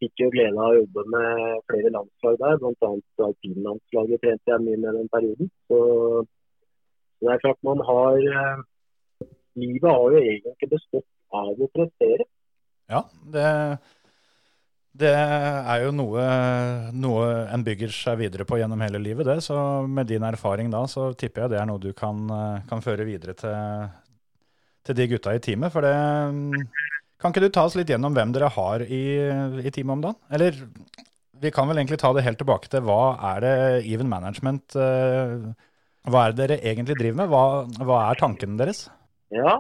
fikk jo glede av å jobbe med flere landslag der, bl.a. alpinlandslaget trente jeg mye med den perioden. Så det er klart man har eh, Livet har jo egentlig bestått av å prestere. Ja, det, det er jo noe, noe en bygger seg videre på gjennom hele livet, det. Så med din erfaring da, så tipper jeg det er noe du kan, eh, kan føre videre til, til de gutta i teamet. For det Kan ikke du ta oss litt gjennom hvem dere har i, i teamet om dagen? Eller vi kan vel egentlig ta det helt tilbake til hva er det Even Management eh, Hva er det dere egentlig driver med? Hva, hva er tankene deres? Ja.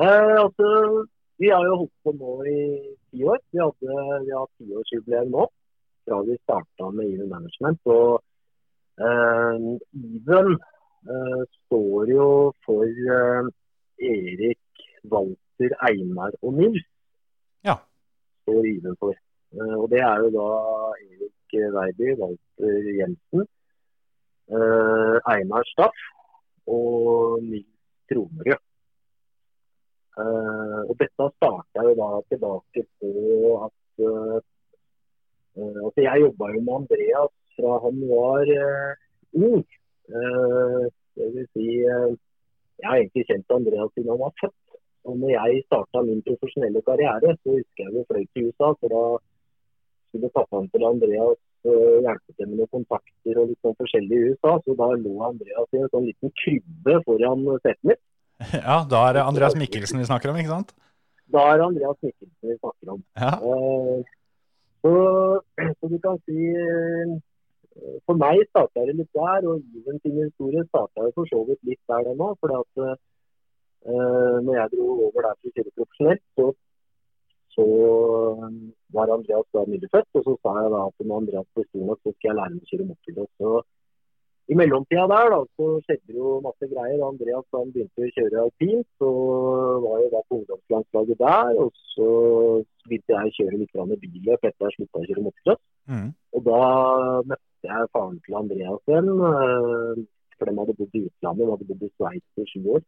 Eh, altså, vi har jo holdt på nå i ti år. Vi, hadde, vi har tiårsjubileum nå, fra vi starta med Even Management. Og eh, Even eh, står jo for eh, Erik, Walter, Einar og Nils. Ja. Står Even for. Eh, og det er jo da Erik Weiby, Walter Jensen, eh, Einar Staff og Nils Tronerud. Eh, og dette starta jo da tilbake på at altså Jeg jobba jo med Andreas fra han var ung. Uh, det vil si Jeg har egentlig kjent Andreas siden han var født. Og når jeg starta min profesjonelle karriere, så husker jeg vi fløy til USA. For da skulle pappaen til Andreas eh, hjelpe til med noen kontakter og litt sånn forskjellig i USA. Så da lå Andreas i en sånn liten krybbe foran setet mitt. Ja, da er det Andreas Mikkelsen vi snakker om, ikke sant? Da er det Andreas Mikkelsen vi snakker om. Ja. Eh, Så, så du kan si eh, For meg starta det litt der, og Iven sin historie starta for så vidt litt der den òg. For at eh, når jeg dro over der til å profesjonelt, så, så eh, var Andreas da nylig Og så sa jeg da at når Andreas blir stor nok, så skal jeg lære ham å kjøre motocross. I mellomtida der da, så skjedde jo masse greier. Andreas han begynte å kjøre alpint, så var jeg da på ungdomslandslaget der. Og så begynte jeg å kjøre litt billøp etter jeg slutta å kjøre motocross. Mm. Og da møtte jeg faren til Andreas igjen. eh, For de hadde bodd i utlandet, de hadde bodd i Sveits i sju år.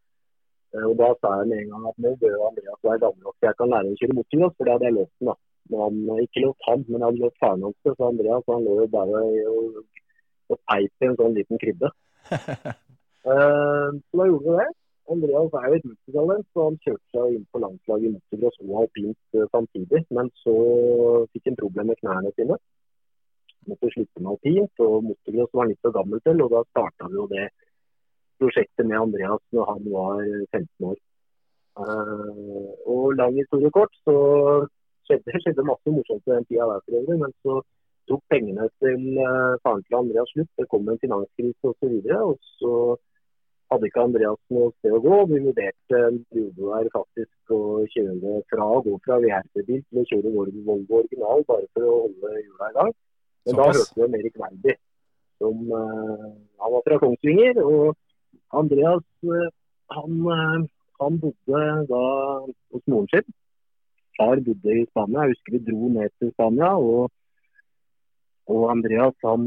Eh, Og da sa jeg med en gang at nå bør Andreas være gammel nok jeg kan lære å kjøre motorsykkel, for det hadde jeg lovt ham. Men han, ikke lovt han, men jeg hadde lovt faren hans det. Så Andreas han lå jo bare og, og peip i en sånn liten krybbe. uh, så da gjorde vi det. Andreas er jo et multitalent, så han kjørte seg inn på landslaget i motocross og alpint eh, samtidig. Men så fikk han problemer med knærne sine. Måtte slutte med alpint, og motocross var litt for gammel til. Og da starta vi jo det prosjektet med Andreas når han var 15 år. Eh, og lang historie kort, så skjedde skjedde masse morsomt på den tida der for øvrig. Men så tok pengene til eh, faren til Andreas slutt. Det kom en finanskrise osv. Og, så og så hadde ikke Andreas noe sted å gå. Vi vurderte der faktisk å kjøre fra å gå fra VR-bil til å kjøre Volvo original bare for å holde hjula i gang. Men da hørte vi om Erik Werby. Som, uh, han var fra Kongsvinger. Og Andreas uh, han, uh, han bodde da hos moren sin. Far bodde i Spania. Jeg husker vi dro ned til Spania. og og Andreas, han,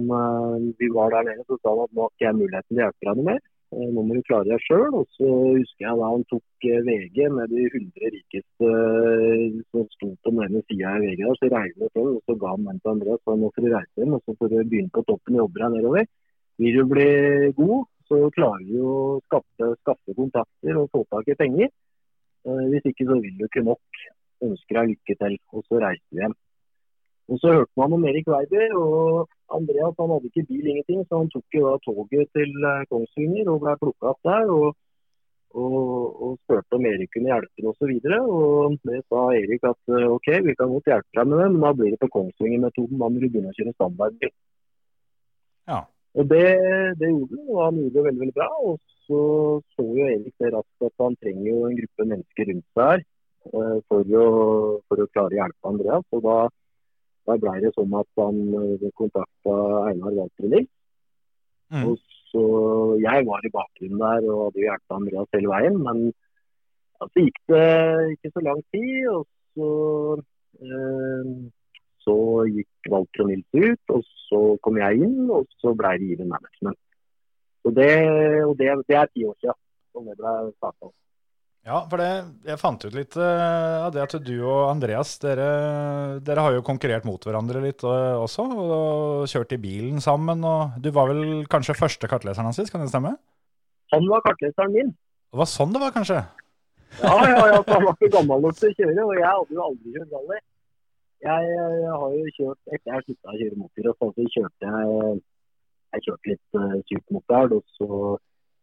vi var der nede, så sa han at nå har ikke jeg muligheten til å hjelpe deg noe mer. Eh, Nå må du klare deg sjøl. Og så husker jeg da han tok eh, VG med de 100 rikeste eh, som sto på den ene sida i VG der, så regnet det og så ga han den til Andreas. Så nå får du reise hjem, og så får du begynne på toppen og jobbe deg nedover. Vil du bli god, så klarer du å skaffe, skaffe kontakter og få tak i penger. Hvis ikke så vil du ikke nok. Ønsker deg lykke til. Og så reiser vi hjem. Og så hørte man om Erik Weiber, og Andreas han hadde ikke bil, ingenting, så han tok jo da toget til eh, Kongsvinger og ble plukka opp der. Og, og, og spurte om Erik kunne hjelpe ham osv. Det sa Erik at eh, OK, vi kan godt hjelpe deg med det, men da blir det på Kongsvinger-metoden. Da må du begynne å kjøre standardbil. Ja. Og det, det gjorde han, og han gjorde det veldig veldig bra. Og så så jo Erik det raskt at han trenger jo en gruppe mennesker rundt seg her eh, for å, for å klare å hjelpe Andreas. Og da da ble det sånn at han kontakta Einar Walter Nils. Mm. Og så Jeg var i bakgrunnen der og hadde hjulpet Andreas hele veien. Men så altså, gikk det ikke så lang tid, og så eh, så gikk Walter Nils ut, og så kom jeg inn, og så ble det Even Management. Og det, og det, det er ti år siden Og det ble starta. Ja, for det, jeg fant ut litt av av det at du og Andreas, dere, dere har jo konkurrert mot hverandre litt uh, også, og kjørt i bilen sammen. og Du var vel kanskje første kartleseren hans sist, kan det stemme? Han var kartleseren min. Det var sånn det var, kanskje? Ja, ja, ja, han var ikke gammel nok til å kjøre, og jeg hadde jo aldri kjørt rally. Jeg, jeg har jo kjørt Etter jeg slutta å kjøre motor, så kjørte jeg jeg kjørte litt uh, motard, og så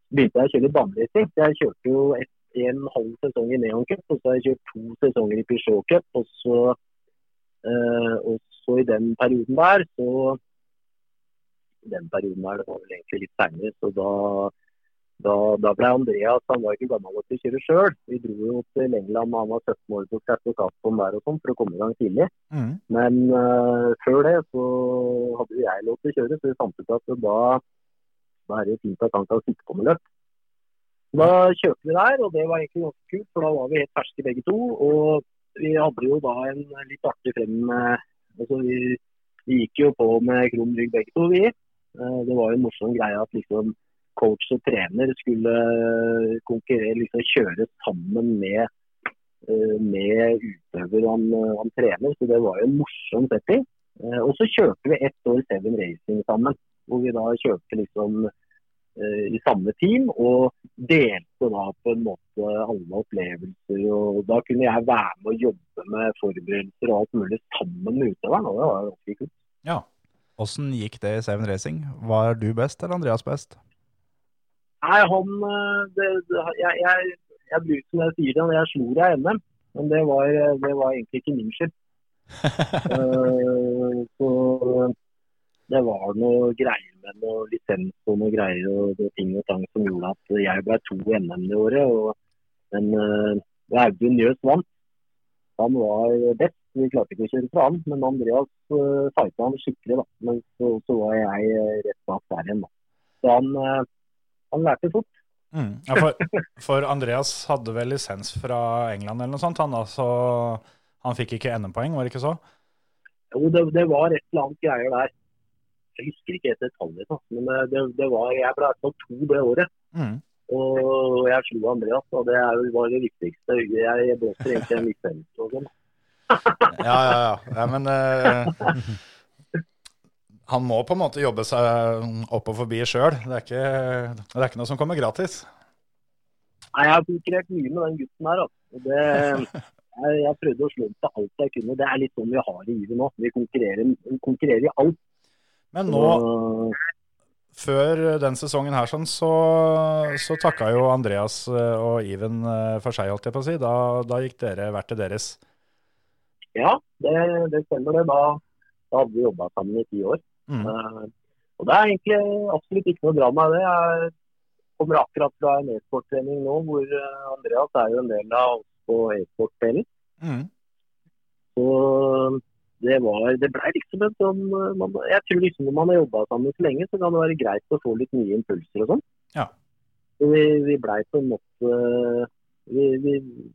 begynte jeg å kjøre litt baneracing. Så Jeg kjørte jo et, en halv sesong i Neon Cup, og så har jeg kjørt to sesonger i Peugeot Cup. Og så, eh, og så i den perioden der, så den perioden der, det var vel egentlig litt seinere, så da da, da ble Andreas han var ikke gammel nok til å kjøre sjøl. Vi dro jo til England da han var 17 år på sertifikatbom der og sånn for å komme i gang tidlig. Mm. Men eh, før det så hadde jo jeg lov til å kjøre, så vi fant ut at da, da er det fint at han kan sitte på med løp. Da kjørte vi der, og det var egentlig ganske kult, for da var vi helt ferske begge to. Og vi hadde jo da en litt artig frem eh, altså vi, vi gikk jo på med krum rygg begge to, vi. Eh, Det var jo en morsom greie at liksom coach og trener skulle konkurrere, liksom kjøre sammen med, eh, med utøver han, han trener. Så det var jo en morsom setting. Eh, Og så kjørte vi ett år Seven Racing sammen. Hvor vi da kjørte liksom eh, i samme team og delte da på en måte alle opplevelser. og Da kunne jeg være med og jobbe med forberedelser og alt mulig sammen med utøveren. og Det var ganske kult. Ja. Åssen gikk det i Seven Racing? Var du best eller Andreas best? Nei, han eh, det, det, Jeg, jeg, jeg blir som jeg sier det, jeg slo deg i NM. Men det var, det var egentlig ikke min skyld. uh, så det var noe greier med noe lisens og noe greier og ting og tang som gjorde at jeg ble to NM det året. Og, men uh, Audun Njøs vant. Han var best. Vi klarte ikke å kjøre fra han, men Andreas uh, fighta han skikkelig. da. Men så, så var jeg eh, rett bak der igjen. da. Så han, uh, han lærte fort. Mm. Ja, for, for Andreas hadde vel lisens fra England eller noe sånt. Han, da, så Han fikk ikke NM-poeng, var det ikke så? Jo, det, det var et eller annet greier der. Jeg husker ikke helt detaljene, men det, det, det var, jeg ble i hvert fall to det året. Mm. Og jeg slo Andreas, og det er var det viktigste. Jeg, blåser egentlig en lisens og sånn. Ja, ja, ja. ja men uh, han må på en måte jobbe seg opp og forbi sjøl. Det, det er ikke noe som kommer gratis. Nei, Jeg har konkurrert mye med den gutten her. Altså. Det, jeg, jeg prøvde å slå ham på alt jeg kunne. Det er litt sånn vi har i livet nå. Vi konkurrerer, konkurrerer i alt. Men nå, før den sesongen her, sånn, så, så takka jo Andreas eh, og Iven eh, for seg, holdt jeg på å si. Da, da gikk dere hvert til deres. ja, det, det stemmer det. Da, da hadde vi jobba sammen i ti år. Mm. Uh, og det er egentlig absolutt ikke noe drama i det. Jeg kommer akkurat fra en e-sporttrening nå, hvor Andreas er jo en del av oss på e-sportdelen. Mm. Så det var Det blei liksom en sånn eh, man, Jeg tror liksom når man har jobba sammen så lenge, så kan det være greit å få litt nye impulser og sånn. Ja. Vi, vi blei på en måte vi, vi,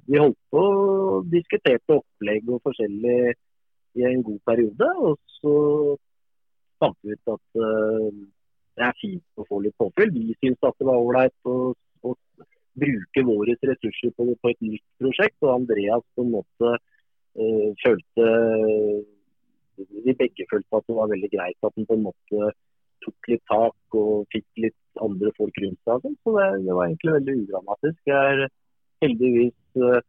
vi holdt på og diskuterte opplegg og forskjellig i en god periode. Og så fant vi ut at uh, det er fint å få litt påfyll. Vi syntes at det var ålreit å, å bruke våre ressurser på, på et nytt prosjekt. Og Andreas på en måte uh, følte Vi begge følte at det var veldig greit at den på en måte tok litt tak og fikk litt andre folk rundt seg. sånn. Så det, det var egentlig veldig udramatisk. Jeg er heldigvis eh,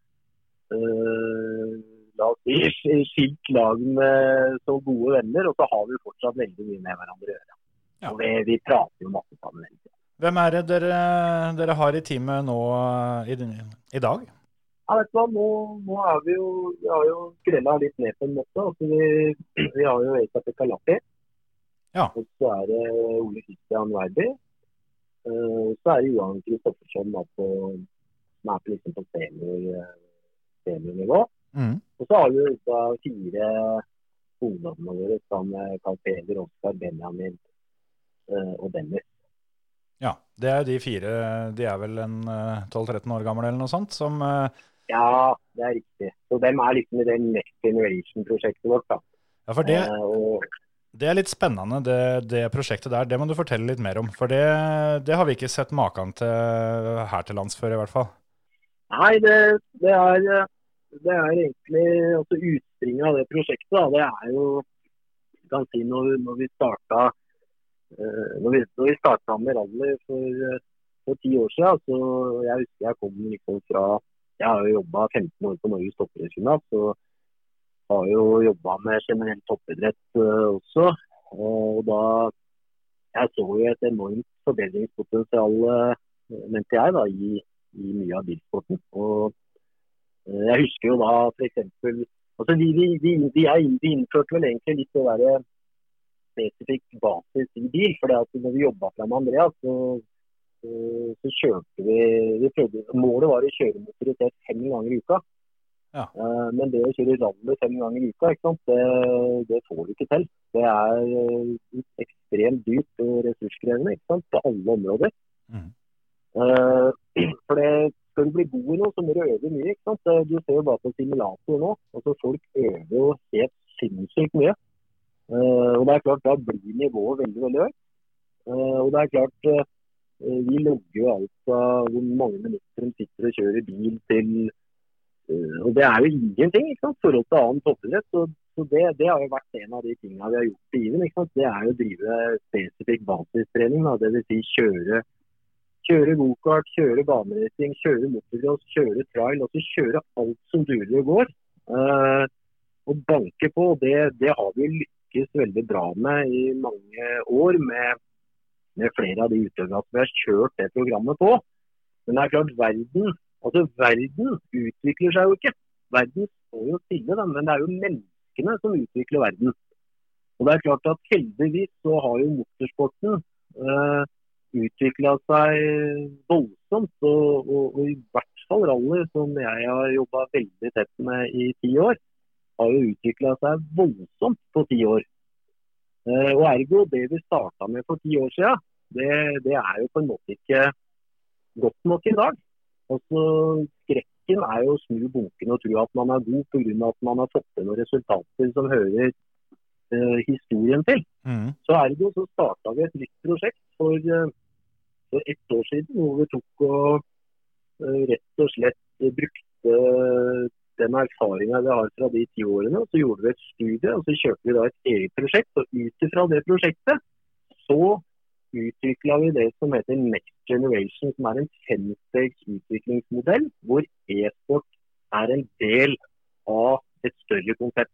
la oss si, skilt lag med så gode venner, og så har vi fortsatt veldig mye med hverandre å gjøre. Ja. Og vi, vi prater jo masse sammen. Hvem er det dere, dere har i teamet nå eh, i, i dag? Ja, vet du hva, nå, nå er vi jo, vi har jo skrella litt ned på en måte. Altså, vi, vi har jo Eisa Pekalaki. Ja. Og så er det Ole Kristian Werby. Uh, Og så er det Johan Kristoffersson på, som er på, liksom på senior, eh, seniornivå. Mm. Og så har vi da fire ungdommene våre som Carl Peder, Oskar, Benjamin uh, og Dennis. Ja, det er de fire. De er vel en eh, 12-13 år gamle eller noe sånt, som eh, Ja, det er riktig. Så dem er liksom i det Next Generation-prosjektet vårt. da. Ja, for det, Eh, det er litt spennende, det, det prosjektet der. Det må du fortelle litt mer om. For det, det har vi ikke sett maken til her til lands før, i hvert fall. Nei, det, det, er, eh, det er egentlig altså utspringet av det prosjektet. Da. Det er jo du kan si når, når vi starta eh, når vi, når vi starta med rally for, eh, for ti år siden, så jeg husker jeg kom liksom fra Jeg har jo jobba 15 år på Norges toppidrettsgymnas og har jo jobba med generell toppidrett eh, også. Og da Jeg så jo et enormt forbedringspotensial, eh, mente jeg, da, i, i mye av bilsporten. Og eh, jeg husker jo da f.eks. Altså de, de, de, de, innførte vel egentlig litt å være spesifikk basis i bil. For når vi jobba med Andreas, så, så, kjørte vi, vi prøvde, Målet var å kjøre motorisert fem ganger i uka. Ja. Eh, men det å kjøre rally fem ganger i uka? Det, det får du ikke til. Det er eh, ekstremt dyrt og ressurskrevende på alle områder. Mm. Eh, for det, skal du bli god i noe, så må du øve mye. Du ser jo bare på simulator nå. altså Folk øver jo helt sinnssykt mye. Og det er klart, Da blir nivået veldig veldig høyt. Og det er klart, Vi logger jo altså hvor mange minutter de sitter og kjører bil til eh, Og det er jo ingenting i forhold til annen toppidrett. Så, det, det har jo vært en av de tingene vi har gjort i Iven. Det er jo å drive spesifikk basistrening. Dvs. Si kjøre kjøre gokart, kjøre baneracing, kjøre motocross, kjøre trail. Altså kjøre alt som durer og går. Uh, og banke på. Det, det har vi lykkes veldig bra med i mange år med, med flere av de utøverne som vi har kjørt det programmet på. Men det er klart, verden altså verden utvikler seg jo ikke. Verden står jo stille, den, men det er jo menneskene som utvikler verden. Og det er klart at Heldigvis så har jo motorsporten eh, utvikla seg voldsomt. Og, og, og i hvert fall rally, som jeg har jobba veldig tett med i ti år, har jo utvikla seg voldsomt på ti år. Eh, og ergo, det vi starta med for ti år siden, det, det er jo på en måte ikke godt nok i dag. Altså, skrekken er jo å snu bunken og tro at man er god pga. at man har fått til noen resultater som hører eh, historien til. Mm. Så ergo så starta vi et nytt prosjekt for, eh, for ett år siden, hvor vi tok og eh, rett og slett brukte den erfaringa vi har fra de ti årene. Så gjorde vi et studie, og så kjørte vi da et eget prosjekt. Og ut ifra det prosjektet så utvikla vi det som heter Next Generation, som er en femstegs utviklingsmodell, hvor e-sport er en del av et større konsept.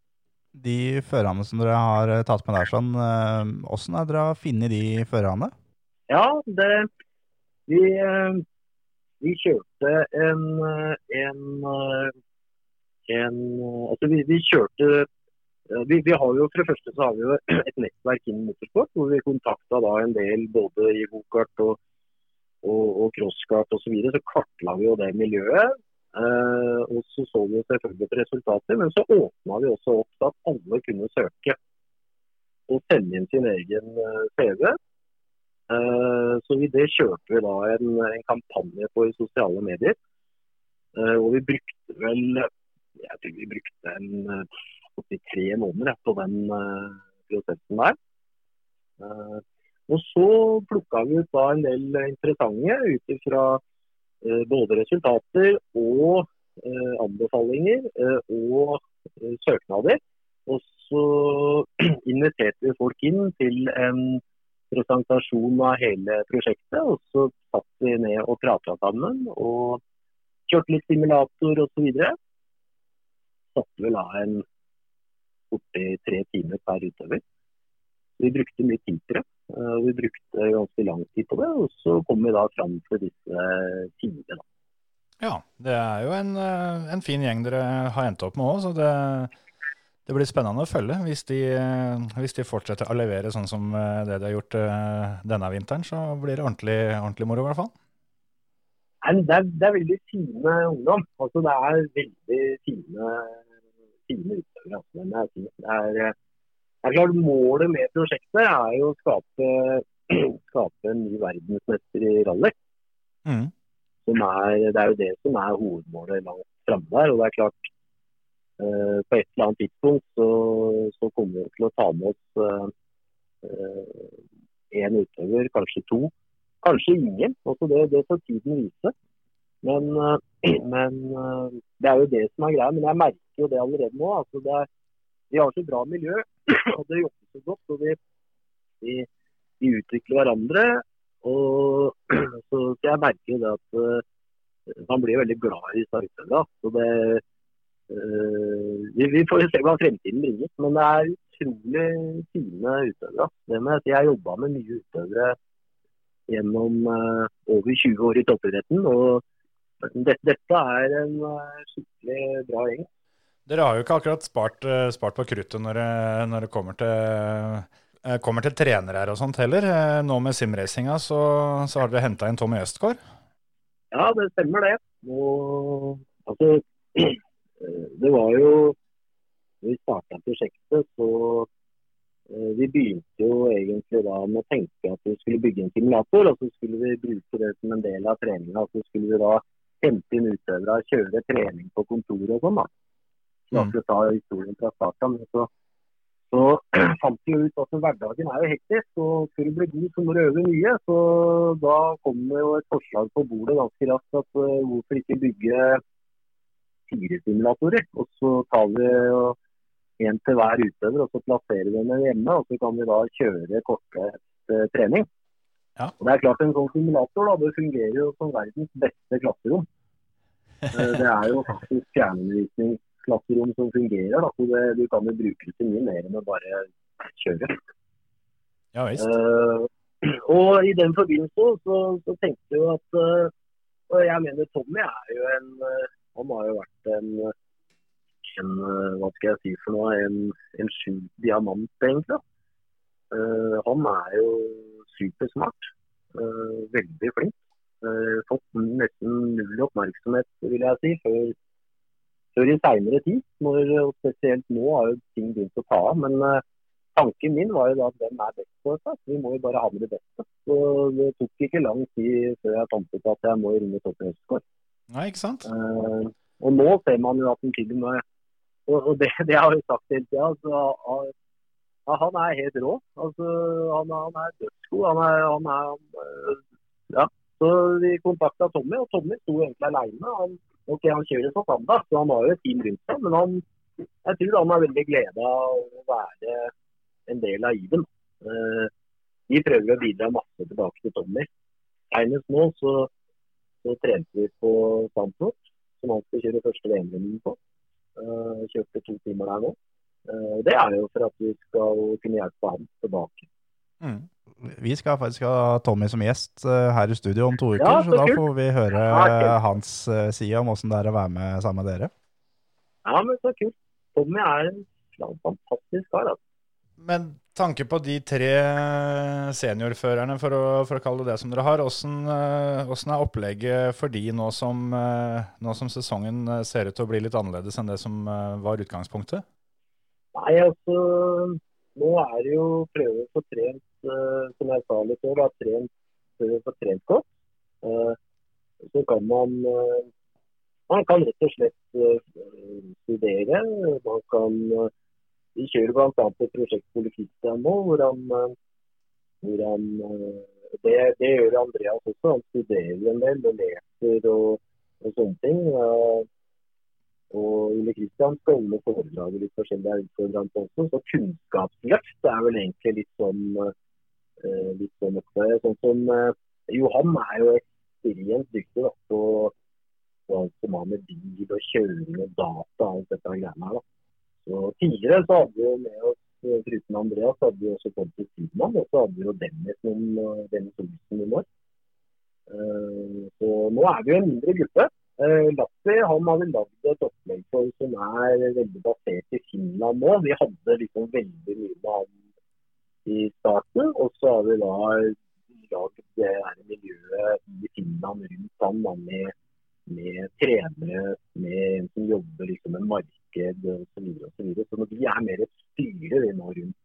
De førerne som dere har eh, tatt med der, sånn, eh, hvordan dere har funnet de førerne? Ja, det, vi, eh, vi kjørte en, eh, en, eh, en Altså, vi, vi kjørte eh, vi, vi har jo, For det første så har vi jo et nettverk innen motorsport, hvor vi kontakta da en del både i gokart og, og, og crosskart osv. Så, videre, så kartla vi jo det miljøet. Eh, og så så vi selvfølgelig på resultater, men så åpna vi også opp til at alle kunne søke og sende inn sin egen eh, CV. Eh, Så vi, det kjørte vi da en, en kampanje på i sosiale medier. Eh, Og vi brukte vel Jeg tror vi brukte en eh, 83 måneder på den eh, prosessen der. Eh, Og så plukka vi ut da en del interessante ut ifra både resultater og anbefalinger og søknader. Og så inviterte vi folk inn til en presentasjon av hele prosjektet. Og så satt vi ned og prata sammen og kjørte litt simulator osv. Satte vel av en borti tre timer per utøver. Vi brukte mye tid på det. eh, og Vi brukte ganske lang tid på det, og så kom vi da fram til disse timene. Ja, det er jo en, eh, en fin gjeng dere har endt opp med òg, så det, det blir spennende å følge. Hvis de, eh, hvis de fortsetter å levere sånn som det de har gjort denne vinteren, så blir det ordentlig, ordentlig moro, i hvert fall. Nei, Det er, det er veldig fine ungdom. Altså, det er veldig fine, fine utøvere. Men det er. Det er, eh, det er klart Målet med prosjektet er jo å skape, skape en ny verdensmester i rally. Mm. Som er, det er jo det som er hovedmålet langt framme der. Og det er klart, eh, på et eller annet tidspunkt så, så kommer vi til å ta med oss én utøver, kanskje to. Kanskje ingen. Også det, det får tiden vise. Men, eh, men eh, det er jo det som er greia. Men jeg merker jo det allerede nå. Altså det er, vi har så bra miljø, og det jobber så godt. og vi, vi, vi utvikler hverandre. Og, så jeg merker jo det at eh, man blir veldig glad i disse. Så det, Uh, vi, vi får se hva fremtiden bringer. Men det er utrolig fine utøvere. Det med jeg. Jeg har jobba med mye utøvere gjennom uh, over 20 år i toppidretten. og dette, er en eh, skikkelig bra gjeng. Dere har jo ikke akkurat spart, eh, spart på kruttet når når det kommer, til, eh, kommer til trenere her og sånt heller. Nå med simracinga så, så har dere henta inn Tommy Østgaard. Ja, det stemmer det. Og, altså, det var jo Da vi starta prosjektet, så Vi begynte jo egentlig da med å tenke at vi skulle bygge en simulator. Og så skulle vi bruke det som en del av treninga. Så skulle vi da hente inn utøvere og kjøre trening på kontoret og sånn. da. La oss ta historien fra starten. Så, så fant vi ut at hverdagen er jo hektisk, og for å bli god så må du øve mye. Så da kom det jo et forslag på bordet ganske raskt at uh, hvorfor ikke bygge fire simulatorer. Og så tar vi uh, en til hver utøver, og så plasserer vi dem hjemme. Og så kan vi da kjøre korte uh, trening. Ja. Og det er klart En sånn simulator da, det fungerer jo som verdens beste klasserom. Eh, Det er jo faktisk fjernundervisningsklasserom som fungerer. Da, så det, Du kan jo bruke det til mye mer enn å bare kjøre. Ja visst. Uh, og I den forbindelse så, så tenkte jeg jo at eh, Og jeg mener Tommy er jo en Han har jo vært en, en Hva skal jeg si for noe? En, en skjult diamant, egentlig. da. Eh, han er jo supersmart. eh, veldig flink. Eh, fått nesten null oppmerksomhet, vil jeg si, før, før i seinere tid. Når, og spesielt nå har jo ting begynt å ta av. Men tanken min var jo da at hvem er best på dette? Vi må jo bare ha med det beste. Så det tok ikke lang tid før jeg fant ut at jeg må ringe Toppen Østgaard. Nei, ikke sant? Eh, og nå ser man jo at han til og med Og, og det, det har jeg jo sagt hele tida. Han- ja, han er helt rå. Altså, han, er- han er dødsgod. Han er, han er han, Ja. Så vi kontakta Tommy, og Tommy sto egentlig aleine. Han, ok, han kjører for Sanda, så han har jo et team rundt seg. Men han, jeg tror han har veldig gleda av å være en del av Iven. Eh, vi prøver å bidra masse tilbake til Tommy. Senest nå så, så trente vi på Sandfjord, som han skal kjøre første VM-runden på. Eh, kjørte to timer der nå. Eh, det er jo for at vi skal kunne hjelpe ham tilbake. Mm. Vi skal faktisk ha Tommy som gjest eh, her i studio om to uker, Ja, så så da får vi høre Ja, hans eh, side om åssen det er å være med sammen med dere. Ja, men så kult. Tommy er en fantastisk kar. Altså. Men tanke på de tre seniorførerne, for å, for å kalle det det som dere har, åssen eh, er opplegget for de nå som, nå som sesongen ser ut til å bli litt annerledes enn det som var utgangspunktet? Nei, altså Nå er det jo prøve å få trent, eh, som jeg sa litt før, da, trent, prøve å få trent godt. Eh, så kan man eh, Man kan rett og slett studere. Man kan Vi kjører bl.a. et prosjekt Kristian nå, hvor han, hvor han det, det gjør Andreas også. Han studerer en del og leser og, og sånne ting. Og Ole Kristian skal inn og foredrage litt forskjellige utfordrende også. Så kunnskapsløft er vel egentlig litt sånn eh, litt sånn oppe. Sånn som eh, Johan er jo ekstremt dyktig da, på, på alt som har med bil og kjøring og data og alt dette greiene her. da. Så Tidligere så hadde vi jo med oss, eh, foruten Andreas, hadde vi også Pontus Tidmann, og så hadde vi jo Dennis noen, eh, Dennis Olsen noen år. Eh, Så nå er vi jo en mindre gruppe. Eh, Lassi han har vel lagd et opplegg for som er veldig basert i Finland nå. Vi hadde liksom veldig mye med han i starten, og så har vi da lagd det her miljøet i Finland rundt han da, med, med trenere, med en som jobber liksom med marked osv. Så, videre, så, så vi er mer et styre vi nå rundt,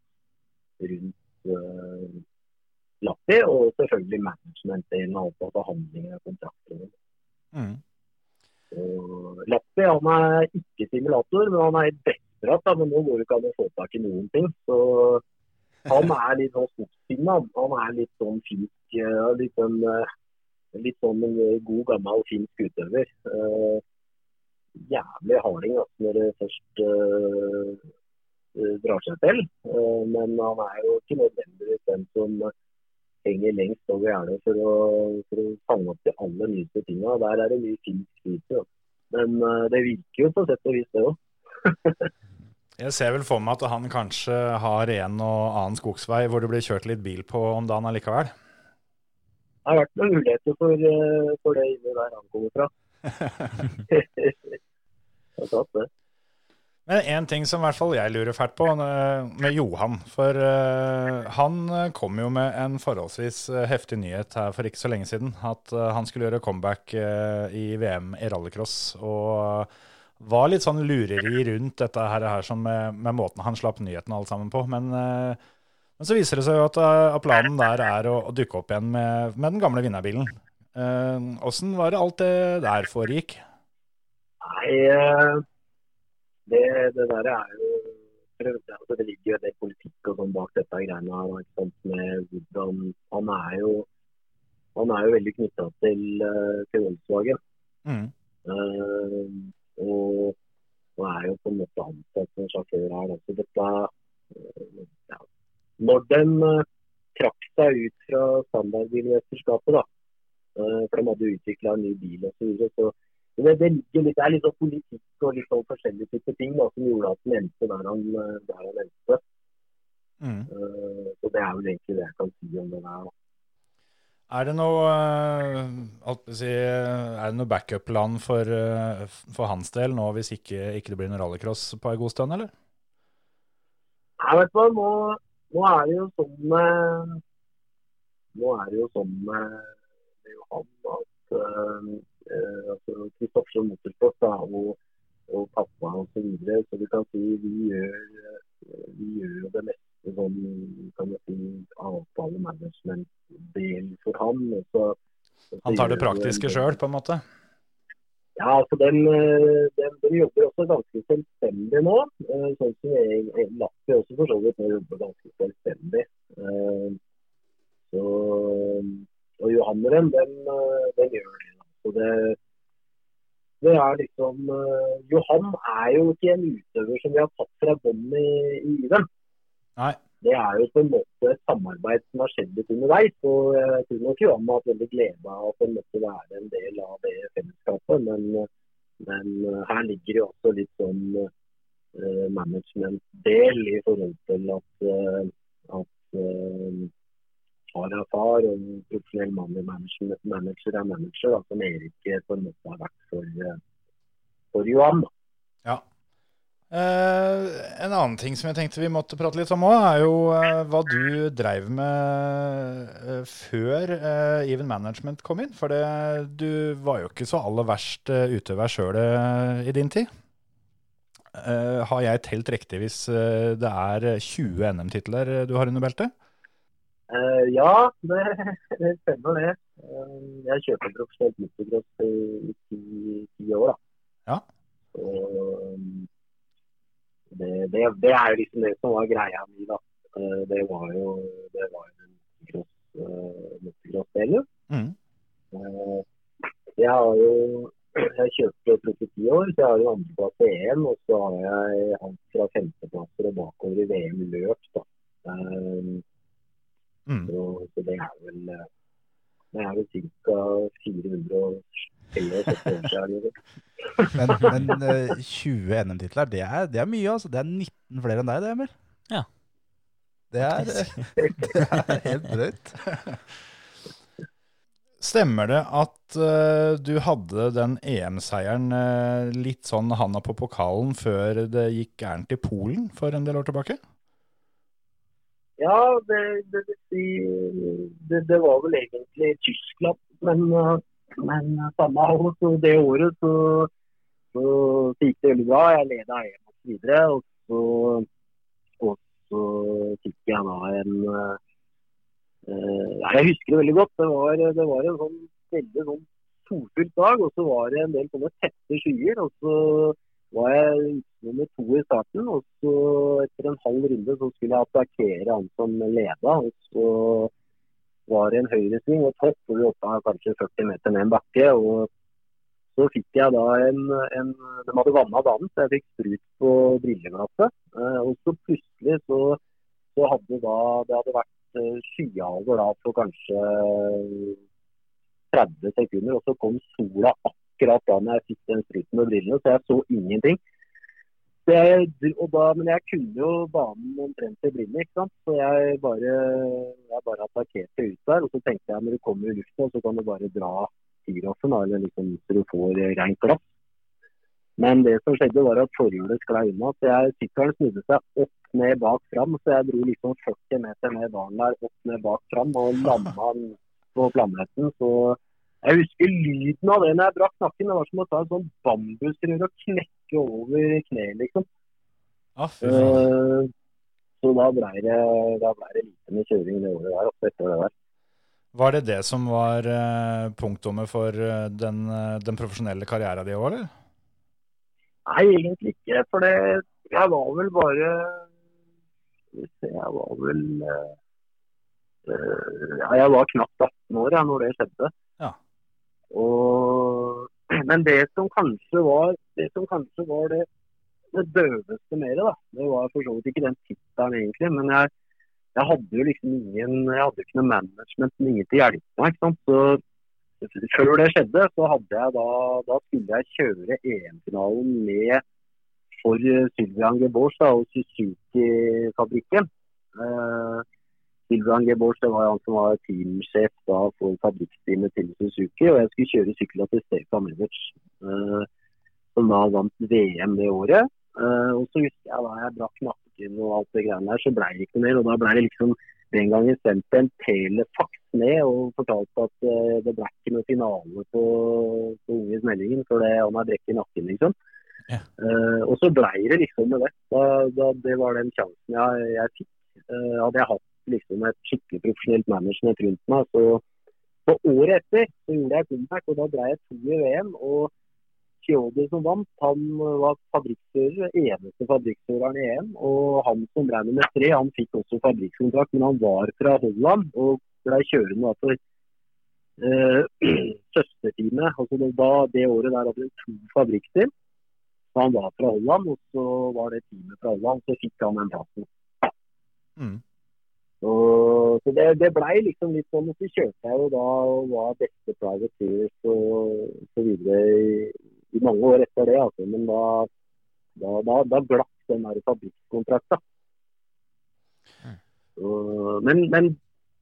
rundt uh, Lappi. og selvfølgelig management-delen av alt av forhandlinger og kontrakter. Mm. Og Lappi han er ikke simulator, men han er desperat. Men nå går det ikke an å få tak i noen ting. Så han er litt sånn skogspinne. Han. er litt sånn finsk eh, Litt sånn, eh, litt sånn en god, gammel finsk utøver. Uh, jævlig harding altså, når det først eh, eh, drar seg til. Uh, men han er jo ikke nødvendigvis den som eh, henger lengst over gjerdet for for å fange opp de aller nyeste tinga. Der er det mye fint altså. Men eh, det virker jo på sett og vis, det òg. Jeg ser vel for meg at han kanskje har en og annen skogsvei hvor det blir kjørt litt bil på om dagen allikevel. Det har vært noen muligheter for, eh, for det inni der han kommer fra. Det er sant, det. Men en ting som i hvert fall jeg lurer fælt på med Johan. For eh, han eh, kom jo med en forholdsvis eh, heftig nyhet her for ikke så lenge siden. At han skulle gjøre comeback i VM i rallycross. Og var litt sånn lureri rundt dette her, her som med, med måten han slapp nyheten alt sammen på. Men, men så viser det seg jo at, planen der er å, å dukke opp igjen med, med den gamle vinnerbilen. Åssen var det alt det der foregikk? Nei, det, det der er jo altså Det ligger jo en del politikk og sånn bak dette greiene her. Ikke sant, med hvordan Han er jo han er jo veldig knytta til, eh, til Volkswagen. Mm. Uh, og, og er jo på en måte ansatt som sjåfør her. Så dette, eh, ja. Når den eh, trakk seg ut fra standardbilmesterskapet, da, for de hadde utvikla en ny bil osv., så, videre, så det, det, ligger litt, det er litt sånn politikk og litt sånn forskjellige typer ting da, som gjorde at han endte der han, der han endte. Mm. Uh, så det er vel egentlig det jeg kan si om det der. Er det noe, eh, si, noe backup-plan for, eh, for hans del nå hvis ikke, ikke det blir noe rallycross på en god stund, eller? Jeg vet hva, nå, nå er det jo sånn Nå er det jo sånn med, Johan at altså Kristoffer Motorsport da, og, og pappa og så videre, så du kan si vi gjør, eh, vi gjør det meste sånn kan du si, avtale management-del for. Og så, så Han tar det praktiske sjøl, på en måte? Ja, altså den, eh, den, den jobber også ganske selvstendig nå. eh, Sånn som jeg- Lappi også for så vidt nå jobber ganske selvstendig. Eh, Så, og Johanneren, den, eh, den gjør det. Så det, det er liksom eh, Johan er jo ikke en utøver som vi har tatt fra bånn i, i dem. Nei. Det er jo på en måte et samarbeid som har skjedd litt underveis. og Jeg tror nok Johan har hatt veldig glede av han måtte være en del av det fellesskapet. Men, men eh, her ligger jo også litt sånn uh, management-del i forhold til at, uh, at eh, far er far og profesjonell mann i manager, manager er manager, da, som Erik eh, på en måte har vært for, eh, for Johan. Ja. Eh, en annen ting som jeg tenkte vi måtte prate litt om òg, er jo eh, hva du dreiv med eh, før eh, Even Management kom inn. For du var jo ikke så aller verst utøver sjøl i din tid. Har jeg telt riktig hvis det er 20 NM-titler du har under beltet? Eh, ja, det, det stemmer det. Uh, jeg kjøper profesjonelt motocross i i ti, år, da. Ja. Og, um, det, det, det er jo liksom det som var greia mi, da. Uh, det var jo det var motocross, uh, motocross-delen. Mm. Eh, jeg har jo jeg proff i ti år, så jeg har jo andreplass i EM. Og så har jeg alt fra femteplasser og bakover i VM løp. da. Eh, Mm. så, så det er vel eh, det er vel ca. 474 år siden. liksom. Men, men eh, 20 NM-titler, det, det er mye, altså. Det er 19 flere enn deg, det, Emil. Ja. Det er, det er helt drøyt. Stemmer det at uh, du hadde den EM-seieren uh, litt sånn handa på pokalen før det gikk gærent i Polen for en del år tilbake? Ja, det, det, det, det var vel egentlig Tyskland. Men, men samme år, så det året så, så gikk det veldig bra. Jeg leda EM videre. Og så, og så fikk jeg da en eh, Jeg husker det veldig godt. Det var, det var en sånn veldig sånn solfylt dag, og så var det en del sånne tette skyer. Og så var jeg nummer to i starten, og så etter en halv runde så skulle jeg attakkere han som leda. Og så var det en høyresving og topp, hvor vi hoppa kanskje 40 meter ned en bakke. og så fikk jeg da en, en De hadde vanna banen, så jeg fikk sprut på brilleglasset. Eh, og så plutselig så, så hadde da Det hadde vært eh, skyalver da for kanskje 30 sekunder, og så kom sola akkurat da når jeg fikk den spruten med brillene, så jeg så ingenting. Og da, men jeg kunne jo banen omtrent i blinde, ikke sant. Så jeg bare, jeg bare attakkerte ut der. Og så tenkte jeg når du kommer i lufta, så kan du bare dra tiroffen, da, eller liksom, så du får rent glass. Men det som skjedde var at forhjulet sklei unna. så jeg, Sykkelen snudde seg opp, ned, bak, fram. Så jeg dro liksom 40 meter ned dalen der, opp, ned, bak, fram og landa på planeten. Så jeg husker lyden av det når jeg brakk nakken. Det var som å ta et sånn bambusrør og knekke over kneet, liksom. Ah. Eh, Så da ble det, da ble det lite med kjøring det året der. Oppe etter det der. Var det det som var uh, punktummet for eh, den, den profesjonelle karrieren din òg, eller? Nei, egentlig ikke. For det, jeg var vel bare jeg var vel Ja, jeg var knapt 18 år jeg, når det skjedde. Og, men det som kanskje var det som kanskje var det, det døveste med det, da, det var for så vidt ikke den tittelen egentlig. Men jeg, jeg hadde jo liksom ingen jeg hadde ikke noe management, ingen til å hjelpe meg. ikke sant? Så før det skjedde, så hadde jeg da, da skulle jeg kjøre EM-finalen med for Sylvian Geborg og Suzuki-fabrikken. Eh, Sylvian Gebors det var han som var teamsjef da, for fabrikkteamet til Suzuki, og jeg skulle kjøre sykla til Stefan Everts, eh, som da vant VM det året. Uh, og så husker jeg da jeg brakk nakken og alt det greiene der, så ble det ikke noe mer. Og da ble det liksom den gangen sendt en telefaks ned og fortalte at uh, det ble ikke noe finale på, på Unge Snellingen, for det, han har brekket nakken, liksom. Ja. Og så blei det liksom med det. Da, da, det var den sjansen jeg, jeg fikk. Hadde jeg hatt liksom et skikkelig profesjonelt management rundt meg, så på året etter så gjorde jeg comeback, og da ble jeg to i VM. og Chiodi som vant, han var fabrikkfører, eneste fabrikkføreren i EM. Og han som ble nummer tre, han fikk også fabrikkskontrakt, men han var fra Holland og ble kjørende for eh. Altså det, det året der hadde vi to fabrikkteam. Så han var fra Holland, og så var det teamet fra Holland, så fikk han den plassen. Mm. Og, så det, det blei liksom litt sånn at så kjørte jeg jo da og var beste privateers og så videre i, i mange år etter det. Altså. Men da, da, da, da glapp den der fabrikkontrakta. Og- Men, men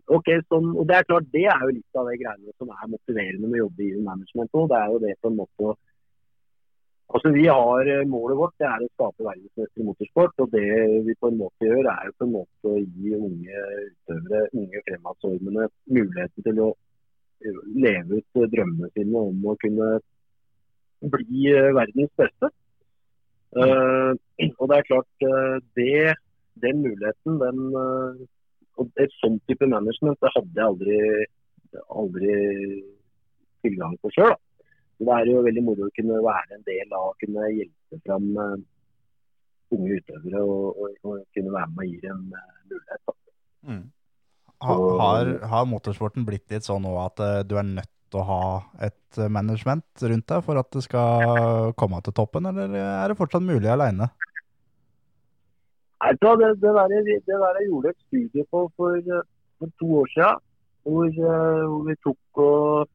ok, sånn, og det er klart det er jo litt av de greiene som er motiverende med å jobbe i management òg. Det er jo det på en måte Altså Vi har eh, Målet vårt det er å skape verdensmester i motorsport. og Det vi på en måte gjør, er jo på en måte å gi unge utøvere, unge fremadstormende, muligheten til å eh, leve ut eh, drømmene sine om å kunne bli verdens beste. Uh, og det er klart, det, den muligheten, den og Et sånn type management det hadde jeg aldri, aldri tilgang på sjøl. Så Det er jo veldig moro å kunne være en del av å kunne hjelpe fram eh, unge utøvere og, og, og kunne være med og gi dem eh, mulighet. Mm. Ha, har, har motorsporten blitt litt sånn nå at eh, du er nødt til å ha et management rundt deg for at det skal komme til toppen, eller er det fortsatt mulig aleine? Det, det, der, det der jeg gjorde et studie på for, for to år siden, hvor, hvor vi tok og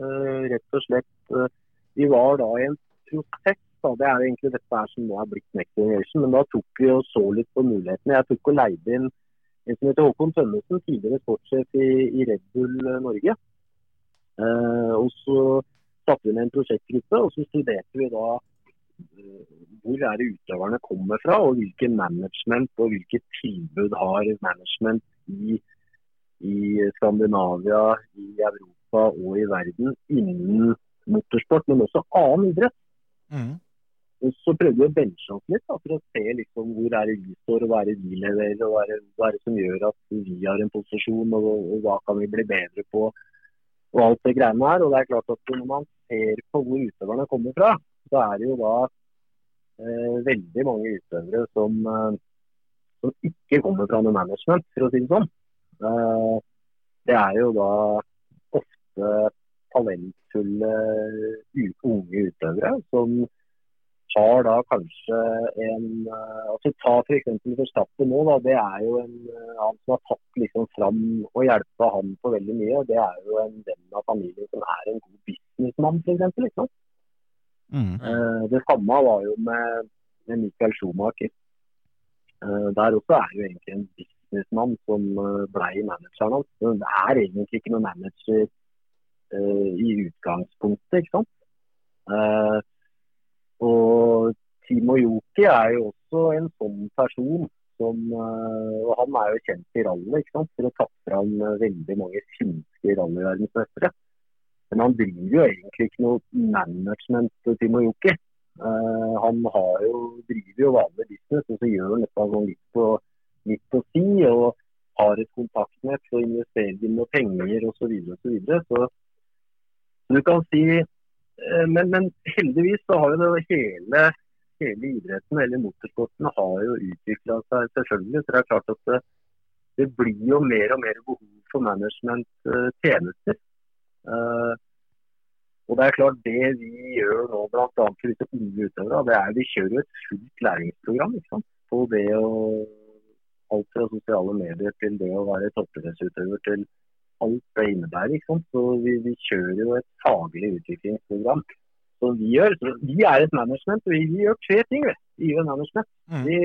rett og slett eh, Vi var da i en prosess. Da. Det er egentlig dette her som nå er blitt Next Generation. Men da tok vi og så litt på mulighetene. Jeg tok og leide inn en som heter Håkon Tønnesen, tidligere sportssjef i, i Red Bull eh, Norge. Eh, og så satte vi ned en prosjektgruppe, og så studerte vi da eh, hvor er det utøverne kommer fra, og hvilke management og hvilke tilbud har management i, i Skandinavia, i Europa og i verden innen motorsport, men også annen idrett. Mm. Og så prøvde vi å benche oss litt da, for å se liksom, hvor er det vi står, og hva er det vi leverer, og hva er det, hva er det som gjør at vi har en posisjon, og, og hva kan vi bli bedre på, og alt det greiene her. Og det er klart at når man ser på hvor utøverne kommer fra, så er det jo da eh, veldig mange utøvere som, eh, som ikke kommer fra noe management, for å si det sånn. Eh, det er jo da ofte talentfulle unge utøvere som har da kanskje en eh, altså Ta f.eks. Verstappen nå. da, Det er jo en eh, han som har tatt liksom fram og hjulpet han på veldig mye. og Det er jo en venn av familien som er en god businessmann, f.eks. Liksom. Mm. Eh, Det samme var jo med, med Michael Schumacher. Der også er jo egentlig en businessmann som eh, ble manageren hans. Det er egentlig ikke noen manager i utgangspunktet, ikke sant. Eh, og Timo Joki er jo også en sånn person som eh, Og han er jo kjent i rally, ikke sant, for å ta fram eh, veldig mange finske rallyverdensmestere. Men han driver jo egentlig ikke noe management, Timo Joki. Uh, han jo, driver jo vanlig business, og så gjør han litt på, litt på si. og har et kontaktnett og investerer inn noe penger osv. Så, videre, og så, videre. så du kan si eh, men, men heldigvis så har jo det hele, hele idretten hele motorsporten har jo utvikla seg selvfølgelig. Så det er klart at det, det blir jo mer og mer behov for management-tjenester. Uh, og det er klart det vi gjør nå bl.a. for disse unge utøvere, det er vi kjører et fullt læringsprogram ikke sant? på det å alt fra sosiale medier til det å være toppidrettsutøver til alt det innebærer. ikke sant? Så vi, vi kjører jo et faglig utviklingsprogram. Så vi gjør, så vi er et management, og vi, vi gjør tre ting vi. Mm. Vi,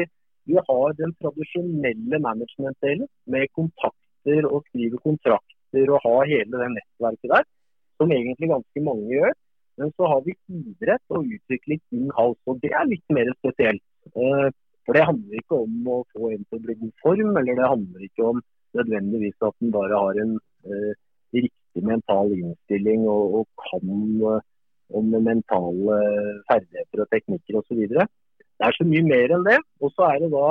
vi har den tradisjonelle management-delen med kontakter og skrive kontrakter og ha hele det nettverket der, som egentlig ganske mange gjør. Men så har vi idrett og utvikling in-house, og det er litt mer spesielt. Eh, For det handler ikke om å få en til å bli god form, eller det handler ikke om nødvendigvis at en bare har en riktig mental innstilling og, og kan eh, om mentale ferdigheter og teknikker osv. Det er så mye mer enn det. Og så er det da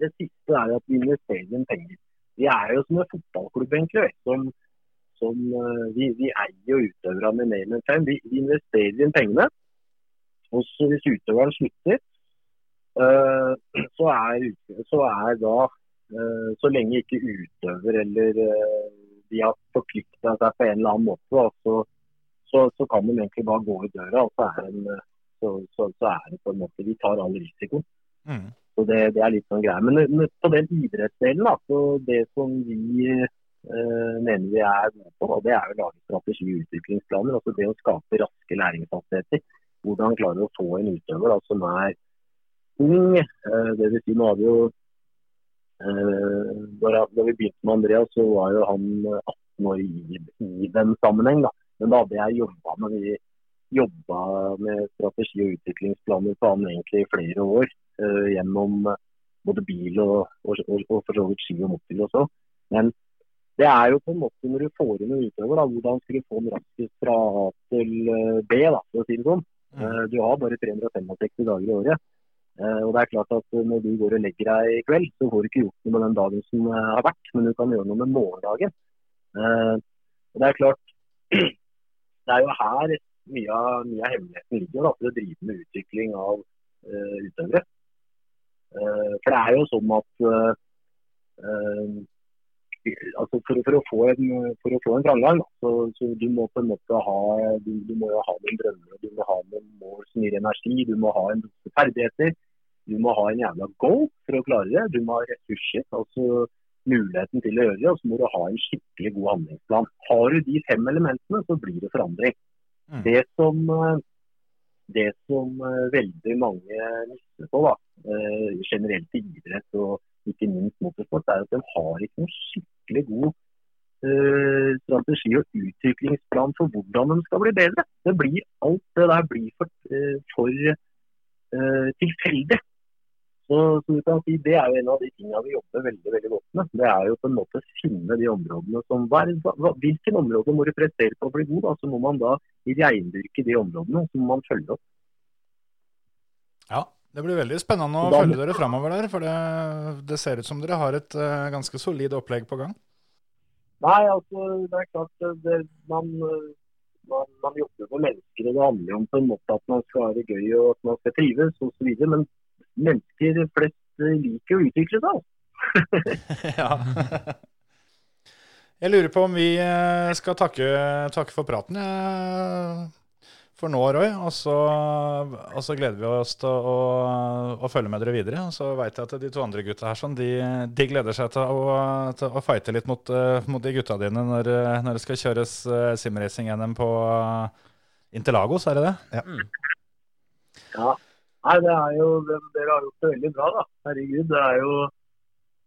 det siste er at vi investerer inn penger. Vi er jo som en fotballklubb, egentlig. Som, som, eh, vi, vi eier jo utøverne mer enn fem. Vi, vi investerer inn pengene. Og så hvis utøveren slutter, eh, så er, så er da eh, Så lenge ikke utøver eller eh, de har forplikta seg på en eller annen måte, så, så, så kan de egentlig bare gå i døra. Og så er, en, eh, så, så, så er det på en måte Vi tar all risikoen. Mm. Så det, det er litt sånn greie. Men, på den idrettsdelen, da, så det som vi eh, mener vi er gode på, da, det er å lage strategi- og utviklingsplaner. Altså det å skape raske læringshastigheter. Hvordan klarer du å få en utøver da, som er ung. Eh, det vil si, nå har vi jo eh, da, da vi begynte med Andreas, så var jo han eh, 18 år i, i den sammenheng. Da. Men da hadde jeg jobba med, med strategi- og utviklingsplaner for han egentlig i flere år eh, gjennom eh, både bil og, og, og, og for så vidt ski og motorbil også. Men det er jo på en måte når du får inn en utøver, da, hvordan skal du få den raskest fra A til eh, B, da, for å si det sånn. Eh, Du har bare 365 dager i året. Eh, Og det er klart at eh, Når du går og legger deg i kveld, så får du ikke gjort noe med den dagen som eh, har vært, men du kan gjøre noe med morgendagen. Og Det er klart, det er jo her mye av, mye av hemmeligheten ligger da, for å drive med utvikling av uh, utøvere. Uh, for det er jo sånn at eh, altså for, for, å få en, for å få en framgang, så, så du må på en måte ha du, du må jo ha noen drømmer og du må ha noen mål som gir energi. Du må ha en ferdigheter. Du må ha en jævla goal for å klare det. Du må ha ressurser, altså muligheten til å gjøre det. Og så må du ha en skikkelig god handlingsplan. Har du de fem elementene, så blir det forandring. Mm. Det som, eh, det som eh, veldig mange mister på, da, eh, generelt i idrett og ikke minst motorsport, er at de har ikke noen skikkelig god strategi og utviklingsplan for hvordan de skal bli bedre. Det blir, alt det der blir for, for tilfeldig. Så, så du kan si Det er jo en av de tingene vi jobber veldig veldig godt med. Det er jo på en måte å finne de områdene som hva, hva, Hvilken område må du prestere på å bli god? da, Så må man da reindyrke de områdene. Så må man følge opp. Ja, det blir veldig spennende å Da- følge dere framover der. For det, det ser ut som dere har et uh, ganske solid opplegg på gang. Nei, altså det er klart det, man, man, man jobber for mennesker, og det handler om på en måte at man skal ha det gøy og at man skal trives osv. Men mennesker flest eh, liker å utvikle seg. ja. Jeg lurer på om vi eh, skal takke, takke for praten for nå, Roy. Og så, og så gleder vi oss til å, å følge med dere videre. Og så veit jeg at de to andre gutta her sånn, de, de gleder seg til å, til å fighte litt mot, eh, mot de gutta dine når, når det skal kjøres simracing-NM på Interlagos, er det det? Ja. Ja. Nei, det er jo, Dere har gjort det veldig bra, da. Herregud. Det er jo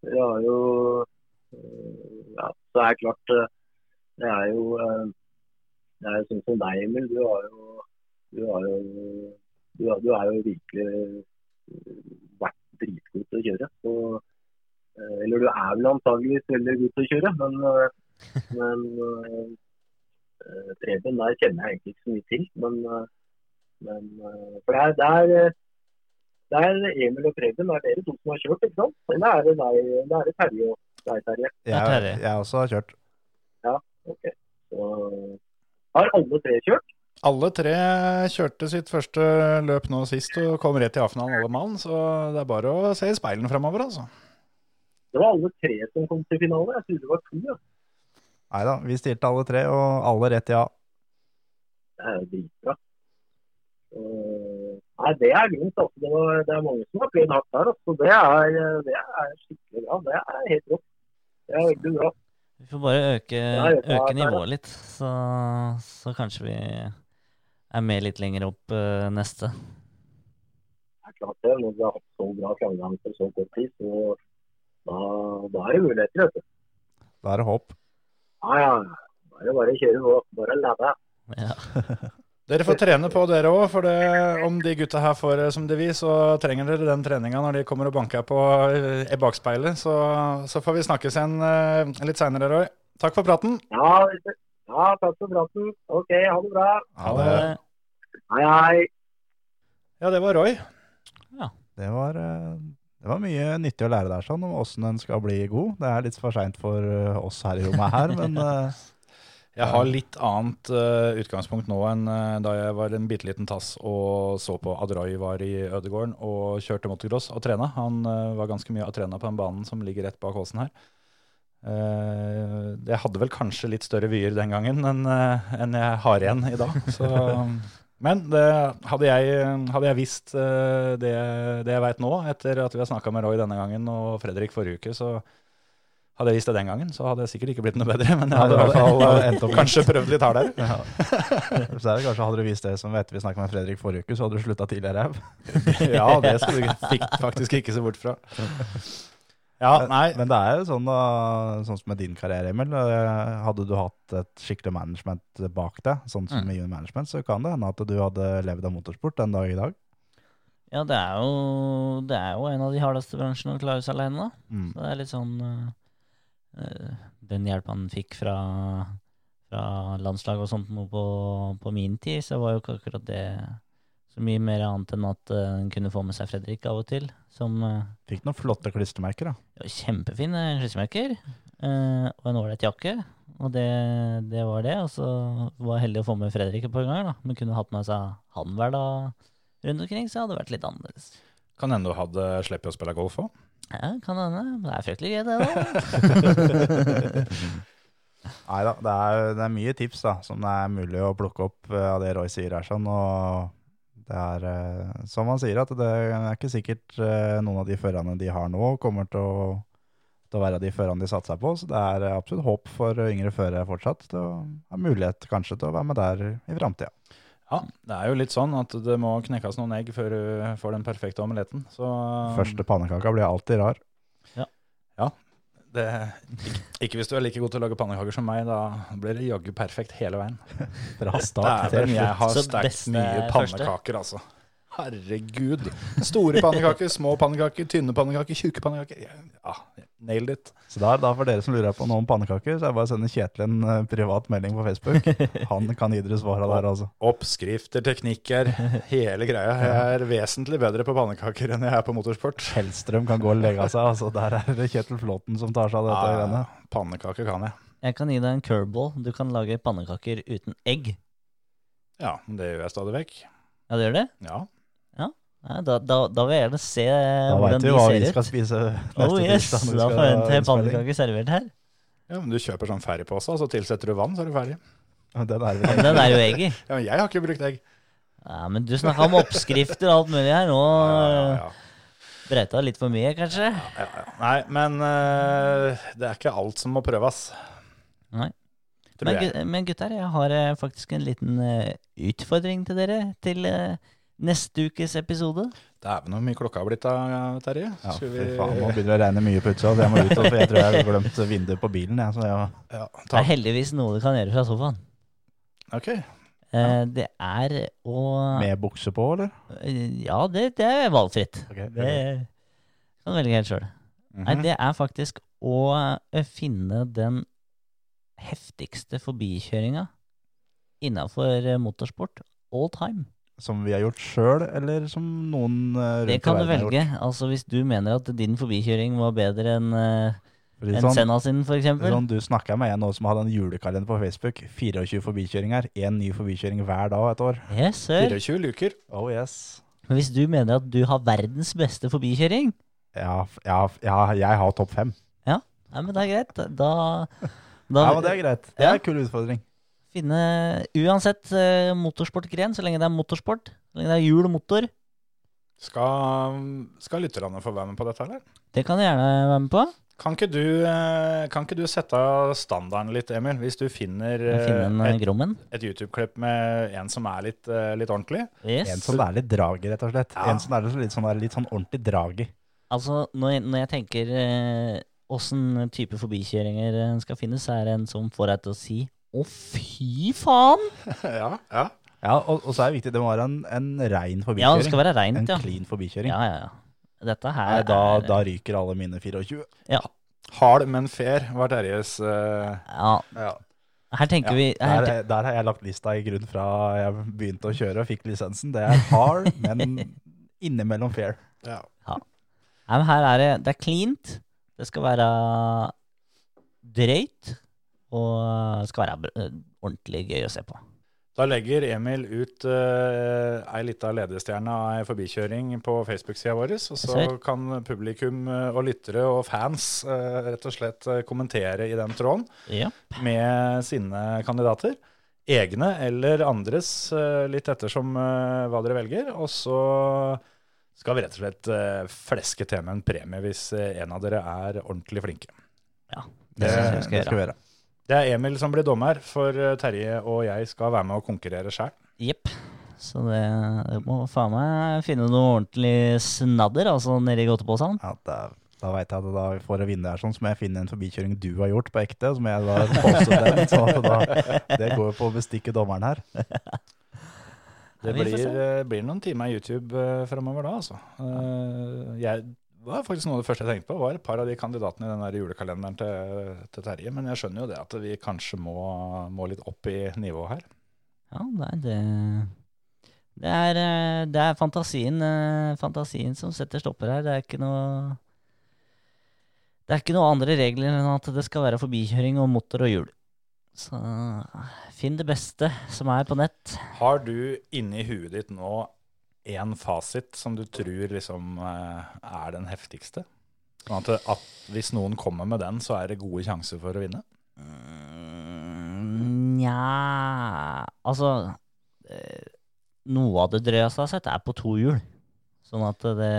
Dere har jo øh, Ja, det er klart øh, Det er jo øh, Det er jo sånn som deg, Emil. Du har jo Du, har jo, du, har, du er jo virkelig vært dritgod til å kjøre. Så, eller du er vel antageligvis veldig god til å kjøre, men, men Preben der kjenner jeg egentlig ikke så mye til. Men men eh, for det er, det er, eh, det er Emil og Preben, er dere to som har kjørt, ikke sant? Eller er det deg, det er Terje og deg, Terje? Ja. Jeg, jeg også har kjørt. Ok. Så har alle tre kjørt? Alle tre kjørte sitt første løp nå sist og kom rett i A-finalen alle mann, så det er bare å se i speilene framover, altså. Det var alle tre som kom til finale. Jeg trodde det var to. Ja. Nei da, vi stilte alle tre, og alle rett i A. Det er jo dritbra. Eh, Nei, det er grunnen Altså. det, var, det er mange som har prøvd hardt der. Altså. Det, er, det er skikkelig bra. Det er helt rått. Det er veldig bra. Vi får bare øke, øke nivået litt, så, så kanskje vi er med litt lenger opp uh, neste. Det er klart det. Når vi har hatt så bra framgang på så kort tid, så da, da er det muligheter. vet du. Da er det håp. Ja, ja. Da er det bare å kjøre på. Bare lære. Ja. Dere får trene på dere òg, for det, om de gutta her får det som de vil, så trenger dere den treninga når de kommer og banker på eh, i bakspeilet. Så, så får vi snakkes igjen eh, litt seinere, Roy. Takk for praten. Ja, ja, takk for praten. OK, ha det bra. Ha det. Hei, hei. Ja, det var Roy. Det var, eh, det var mye nyttig å lære der sånn, om åssen en skal bli god. Det er litt for seint for eh, oss her i rommet her, men eh, Jeg har litt annet uh, utgangspunkt nå enn uh, da jeg var en bitte liten tass og så på Adroy var i Ødegården og kjørte motocross og trena. Han uh, var ganske mye og trena på den banen som ligger rett bak Åsen her. Jeg hadde vel kanskje litt større vyer den gangen enn enn jeg har igjen i dag. Så, men det, hadde, jeg, hadde jeg visst det, det jeg veit nå, etter at vi har snakka med Roy denne gangen og Fredrik forrige uke, så hadde jeg visst det den gangen, så hadde jeg sikkert ikke blitt noe bedre. Men jeg hadde i hvert fall eh, Endt opp- kanskje prøvd litt hardere. Ja. Så er det kanskje Hadde du vist det som etter vi snakka med Fredrik forrige uke, så hadde du slutta tidligere òg. Ja, det skal du fikk faktisk ikke se bort fra. Ja, nei. Men det er jo sånn, da, sånn som med din karriere, Emil. eh, Hadde du hatt et skikkelig management bak deg, sånn som Mm. i Union Management, så kan det hende at du hadde levd av motorsport den dag i dag. Ja, det er, jo, det er jo en av de hardeste bransjene å klare seg alene, da. Mm. Så det er litt sånn eh, eh, Den hjelp han fikk fra, fra landslaget og sånt på, på min tid, så var jo ikke akkurat det så mye mer annet enn at han kunne få med seg Fredrik av og til. Som uh, Fikk noen flotte klistremerker, da. ja, kjempefine klistremerker. eh, og en ålreit jakke. Og det, det var det. Og så var jeg heldig å få med Fredrik et par ganger. da. Men kunne hatt med seg han hver dag rundt omkring, så hadde det vært litt annerledes. Kan hende du hadde sluppet å spille golf òg. Ja, kan hende. Det er fryktelig gøy, det da. Nei da, det det er mye tips da, som det er mulig å plukke opp eh, av det Roy sier her. sånn, og det er eh, som han sier, at det er ikke sikkert eh, noen av de førerne de har nå, kommer til å, til å være de førerne de satser på. Så det er absolutt håp for yngre førere fortsatt. Det er mulighet kanskje til å være med der i framtida. Ja, det er jo litt sånn at det må knekkes noen egg før du får den perfekte omeletten. Så Første pannekaka blir alltid rar. det, ikke, ikke hvis du er like god til å lage pannekaker som meg, da blir det jaggu perfekt hele veien. Bra start Dæven, jeg har stekt sterkt mye er pannekaker, altså. Herregud. Store pannekaker, små pannekaker, tynne pannekaker, tjukke pannekaker. Ja, nailed it. Så da, da for dere som lurer på noe om pannekaker, så er det bare å sende Kjetil en eh, privat melding på Facebook. Han kan gi dere svara der, altså. Oppskrifter, teknikker, hele greia. Jeg er vesentlig bedre på pannekaker enn jeg er på motorsport. Hellstrøm kan gå og legge seg. altså Der er det Kjetil Flåten som tar seg av dette. Ja, greiene. pannekaker kan jeg. Jeg kan gi deg en curveball. Du kan lage pannekaker uten egg. Ja, det gjør jeg stadig vekk. Ja, det gjør det? Ja. Ja, da, da, da vil jeg gjerne se Da hvordan veit vet vi hva vi skal spise neste Oh yes, tirsdag da får jeg en pannekaker servert her. ja, men du kjøper sånn ferdigpose, så tilsetter du vann, så er du ferdig. Ja, Den er Ja, den er jo egg i. Ja, men jeg har ikke brukt egg. Ja, men du snakka om oppskrifter og alt mulig her. Nå Ja, ja, ja. brøyta litt for mye, kanskje? Ja, ja. Nei, men uh, det er ikke alt som må prøves. Nei. Men, men gutter, jeg har eh, faktisk en liten uh, utfordring til dere til eh, neste ukes episode. Dæven, hvor mye klokka har blitt da, Terje? Ja, Skal fy faen, nå begynner det å regne mye på utsida, så jeg må ut. For jeg tror jeg har glemt vinduet på bilen. Jeg, så jeg, ja, Det er heldigvis noe du kan gjøre fra sofaen. Ok. Eh, det er å med bukse på, eller? Eh, Ja, det, det er valgfritt. Okay, Det kan du velge helt sjøl. Nei, Mhm. det er faktisk å eh, finne den heftigste forbikjøringa innafor motorsport all time. Som vi har gjort sjøl, eller som noen eh, rundt Det kan du velge. Altså Hvis du mener at din forbikjøring var bedre enn uh, en sånn, Senna sin, f.eks. sånn, du snakka med en som hadde en julekalender på Facebook. 24 forbikjøringer. Én ny forbikjøring hver dag et år. Yes, sir. 24 luker. Oh yes. Men hvis du mener at du har verdens beste forbikjøring, Ja, ja, ja jeg har topp fem. Nei, men det er greit. Da, da Ja, men det er greit. Det Ja. er en kul utfordring. Finne Uansett uh, motorsportgren, så lenge det er motorsport, så lenge det er hjul og motor, Skal, skal lytterne få være med på dette, eller? det kan du gjerne være med på. Kan ikke du, eh, kan ikke du sette standarden litt, Emil? Hvis du finner finner Finne eh, et, et YouTube-klipp med en som er litt, eh, litt ordentlig? Yes. En som er litt drag i, rett og slett. Ja. En som er litt sånn, litt sånn ordentlig drag i. Altså, når jeg, når jeg tenker eh, åssen type forbikjøringer en skal finnes, så er det en som får deg til å si å, fy faen! ja, ja. Ja, og, og så er det viktig, det må være en, en rein Ja, det skal være en reint, ja. clean forbikjøring. Ja, ja, ja. Dette her Nei, da, er da ryker alle mine 24. Ja. Hard, men fair var Terjes uh... Ja, ja. her tenker Ja, vi her, Der, der har jeg lagt lista i grunn fra jeg begynte å kjøre og fikk lisensen. Det er hard, men innimellom fair. ja. Nei, men her er det Det er cleant. Det skal være drøyt. Og skal være eh, ordentlig gøy å se på. Da legger Emil ut uh, ei lita ledestjerne av ei forbikjøring på Facebook-sida vår. Og så kan publikum eh, og lyttere og fans uh, rett og slett eh, kommentere i den tråden yep. med sine kandidater. Egne eller andres, uh, litt ettersom uh, hva dere velger. Og så skal vi rett og slett uh, fleske til med en premie hvis eh, en av dere er ordentlig flinke. ja. Det, Det, det skal vi gjøre. Det er Emil som blir dommer, for eh, Terje og jeg skal være med og konkurrere sjøl. Jepp. Så det, det må faen meg finne noe ordentlig snadder, altså nede i godteposen. Ja, da da veit jeg at da for å vinne her sånn, så må jeg finne en forbikjøring du har gjort på ekte. Så må jeg da poste den. Så da, det går jo på å bestikke dommeren her. Det blir, eh, blir noen timer YouTube uh, framover da, altså. Eh, jeg det var faktisk noe av det første jeg tenkte på, var et par av de kandidatene i den der julekalenderen til, til Terje. Men jeg skjønner jo det at vi kanskje må, må litt opp i nivået her. Ja, nei, det det er, eh, det er fantasien, eh, fantasien som setter stopper her. Det er ikke noe Det er ikke noe andre regler enn at det skal være forbikjøring og motor og hjul. Så finn det beste som er på nett. Har du inni huet ditt nå en fasit som du tror liksom eh, er den heftigste? Sånn at, at hvis noen kommer med den, så er det gode sjanser for å vinne? Mm, Nja Altså eh, Noe av det drøyeste jeg har sett, er på to hjul. Sånn at det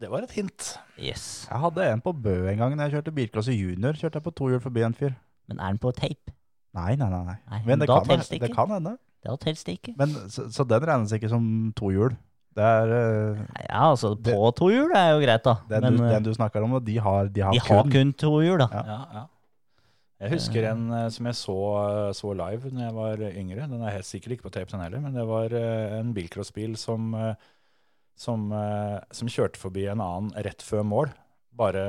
Det var et hint. Yes. Jeg hadde en på Bø en gang da jeg kjørte bilklasse junior. Kjørte jeg på to hjul forbi en fyr. Men er den på tape? Nei, nei, nei. nei. Nei, Men det da kan, det kan hende. Det telles det ikke. Men, så, så den regnes ikke som to hjul. Det er uh, Ja, altså på to hjul er jo greit, da. den, Men du, eh, den du snakker om, de har, de har de har kun kun to hjul, da. Ja. Ja, ja. Jeg husker en eh, som jeg så, så live når jeg var yngre. Den er helt sikkert ikke på tape, den heller. Men det var en bilcrossbil som, som, som kjørte forbi en annen rett før mål. Bare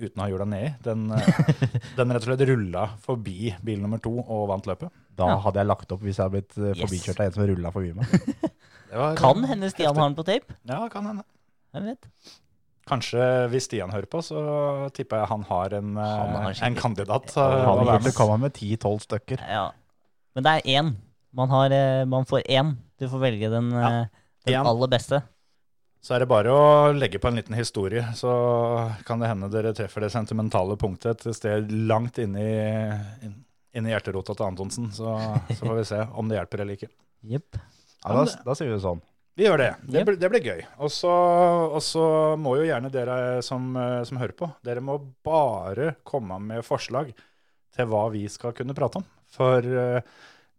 uten å ha hjula nedi. Den, den rett og slett rulla forbi bil nummer to og vant løpet. Da Ja. hadde jeg lagt opp hvis jeg hadde blitt eh, Yes. forbikjørt av en som rulla forbi meg. Det var, Kan hende Stian har den på tape. Ja, kan hende. Hvem vet. Kanskje hvis Stian hører på, så tipper jeg han har en, eh, Han har en kandidat. Eh, Han burde med. komme med 10-12 stykker. Ja. Men det er én. Man, har, man får én. Du får velge den, Ja. den aller beste. Så er det bare å legge på en liten historie, så kan det hende dere treffer det sentimentale punktet et sted langt inni, inn- inni hjerterota til Antonsen. Så, så får vi se om det hjelper eller ikke. Yep. Ja, da, da sier vi det sånn. Vi gjør det. Det, Yep. det blir gøy. Og så og så må jo gjerne dere som, eh, som hører på, dere må bare komme med forslag til hva vi skal kunne prate om. For eh,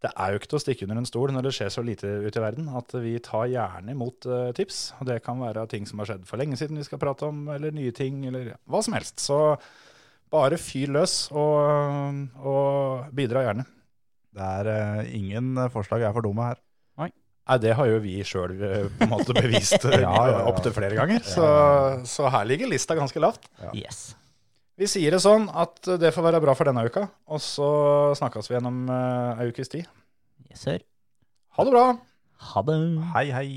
det er jo ikke til å stikke under en stol når det skjer så lite ute i verden, at vi tar gjerne imot eh, tips. Og det kan være ting som har skjedd for lenge siden vi skal prate om, eller nye ting, eller hva som helst. Så bare fyr løs, og, og bidra gjerne. Det er eh, ingen eh, forslag er for dumme her. Nei, det har jo vi sjøl på en måte bevist Ja, ja, ja. opptil flere ganger. Så, så her ligger lista ganske lavt. Yes. Vi sier det sånn at det får være bra for denne uka, og så snakkes vi gjennom ei ukes tid. Yes, sir. Ha det bra! Ha det. Hei, hei.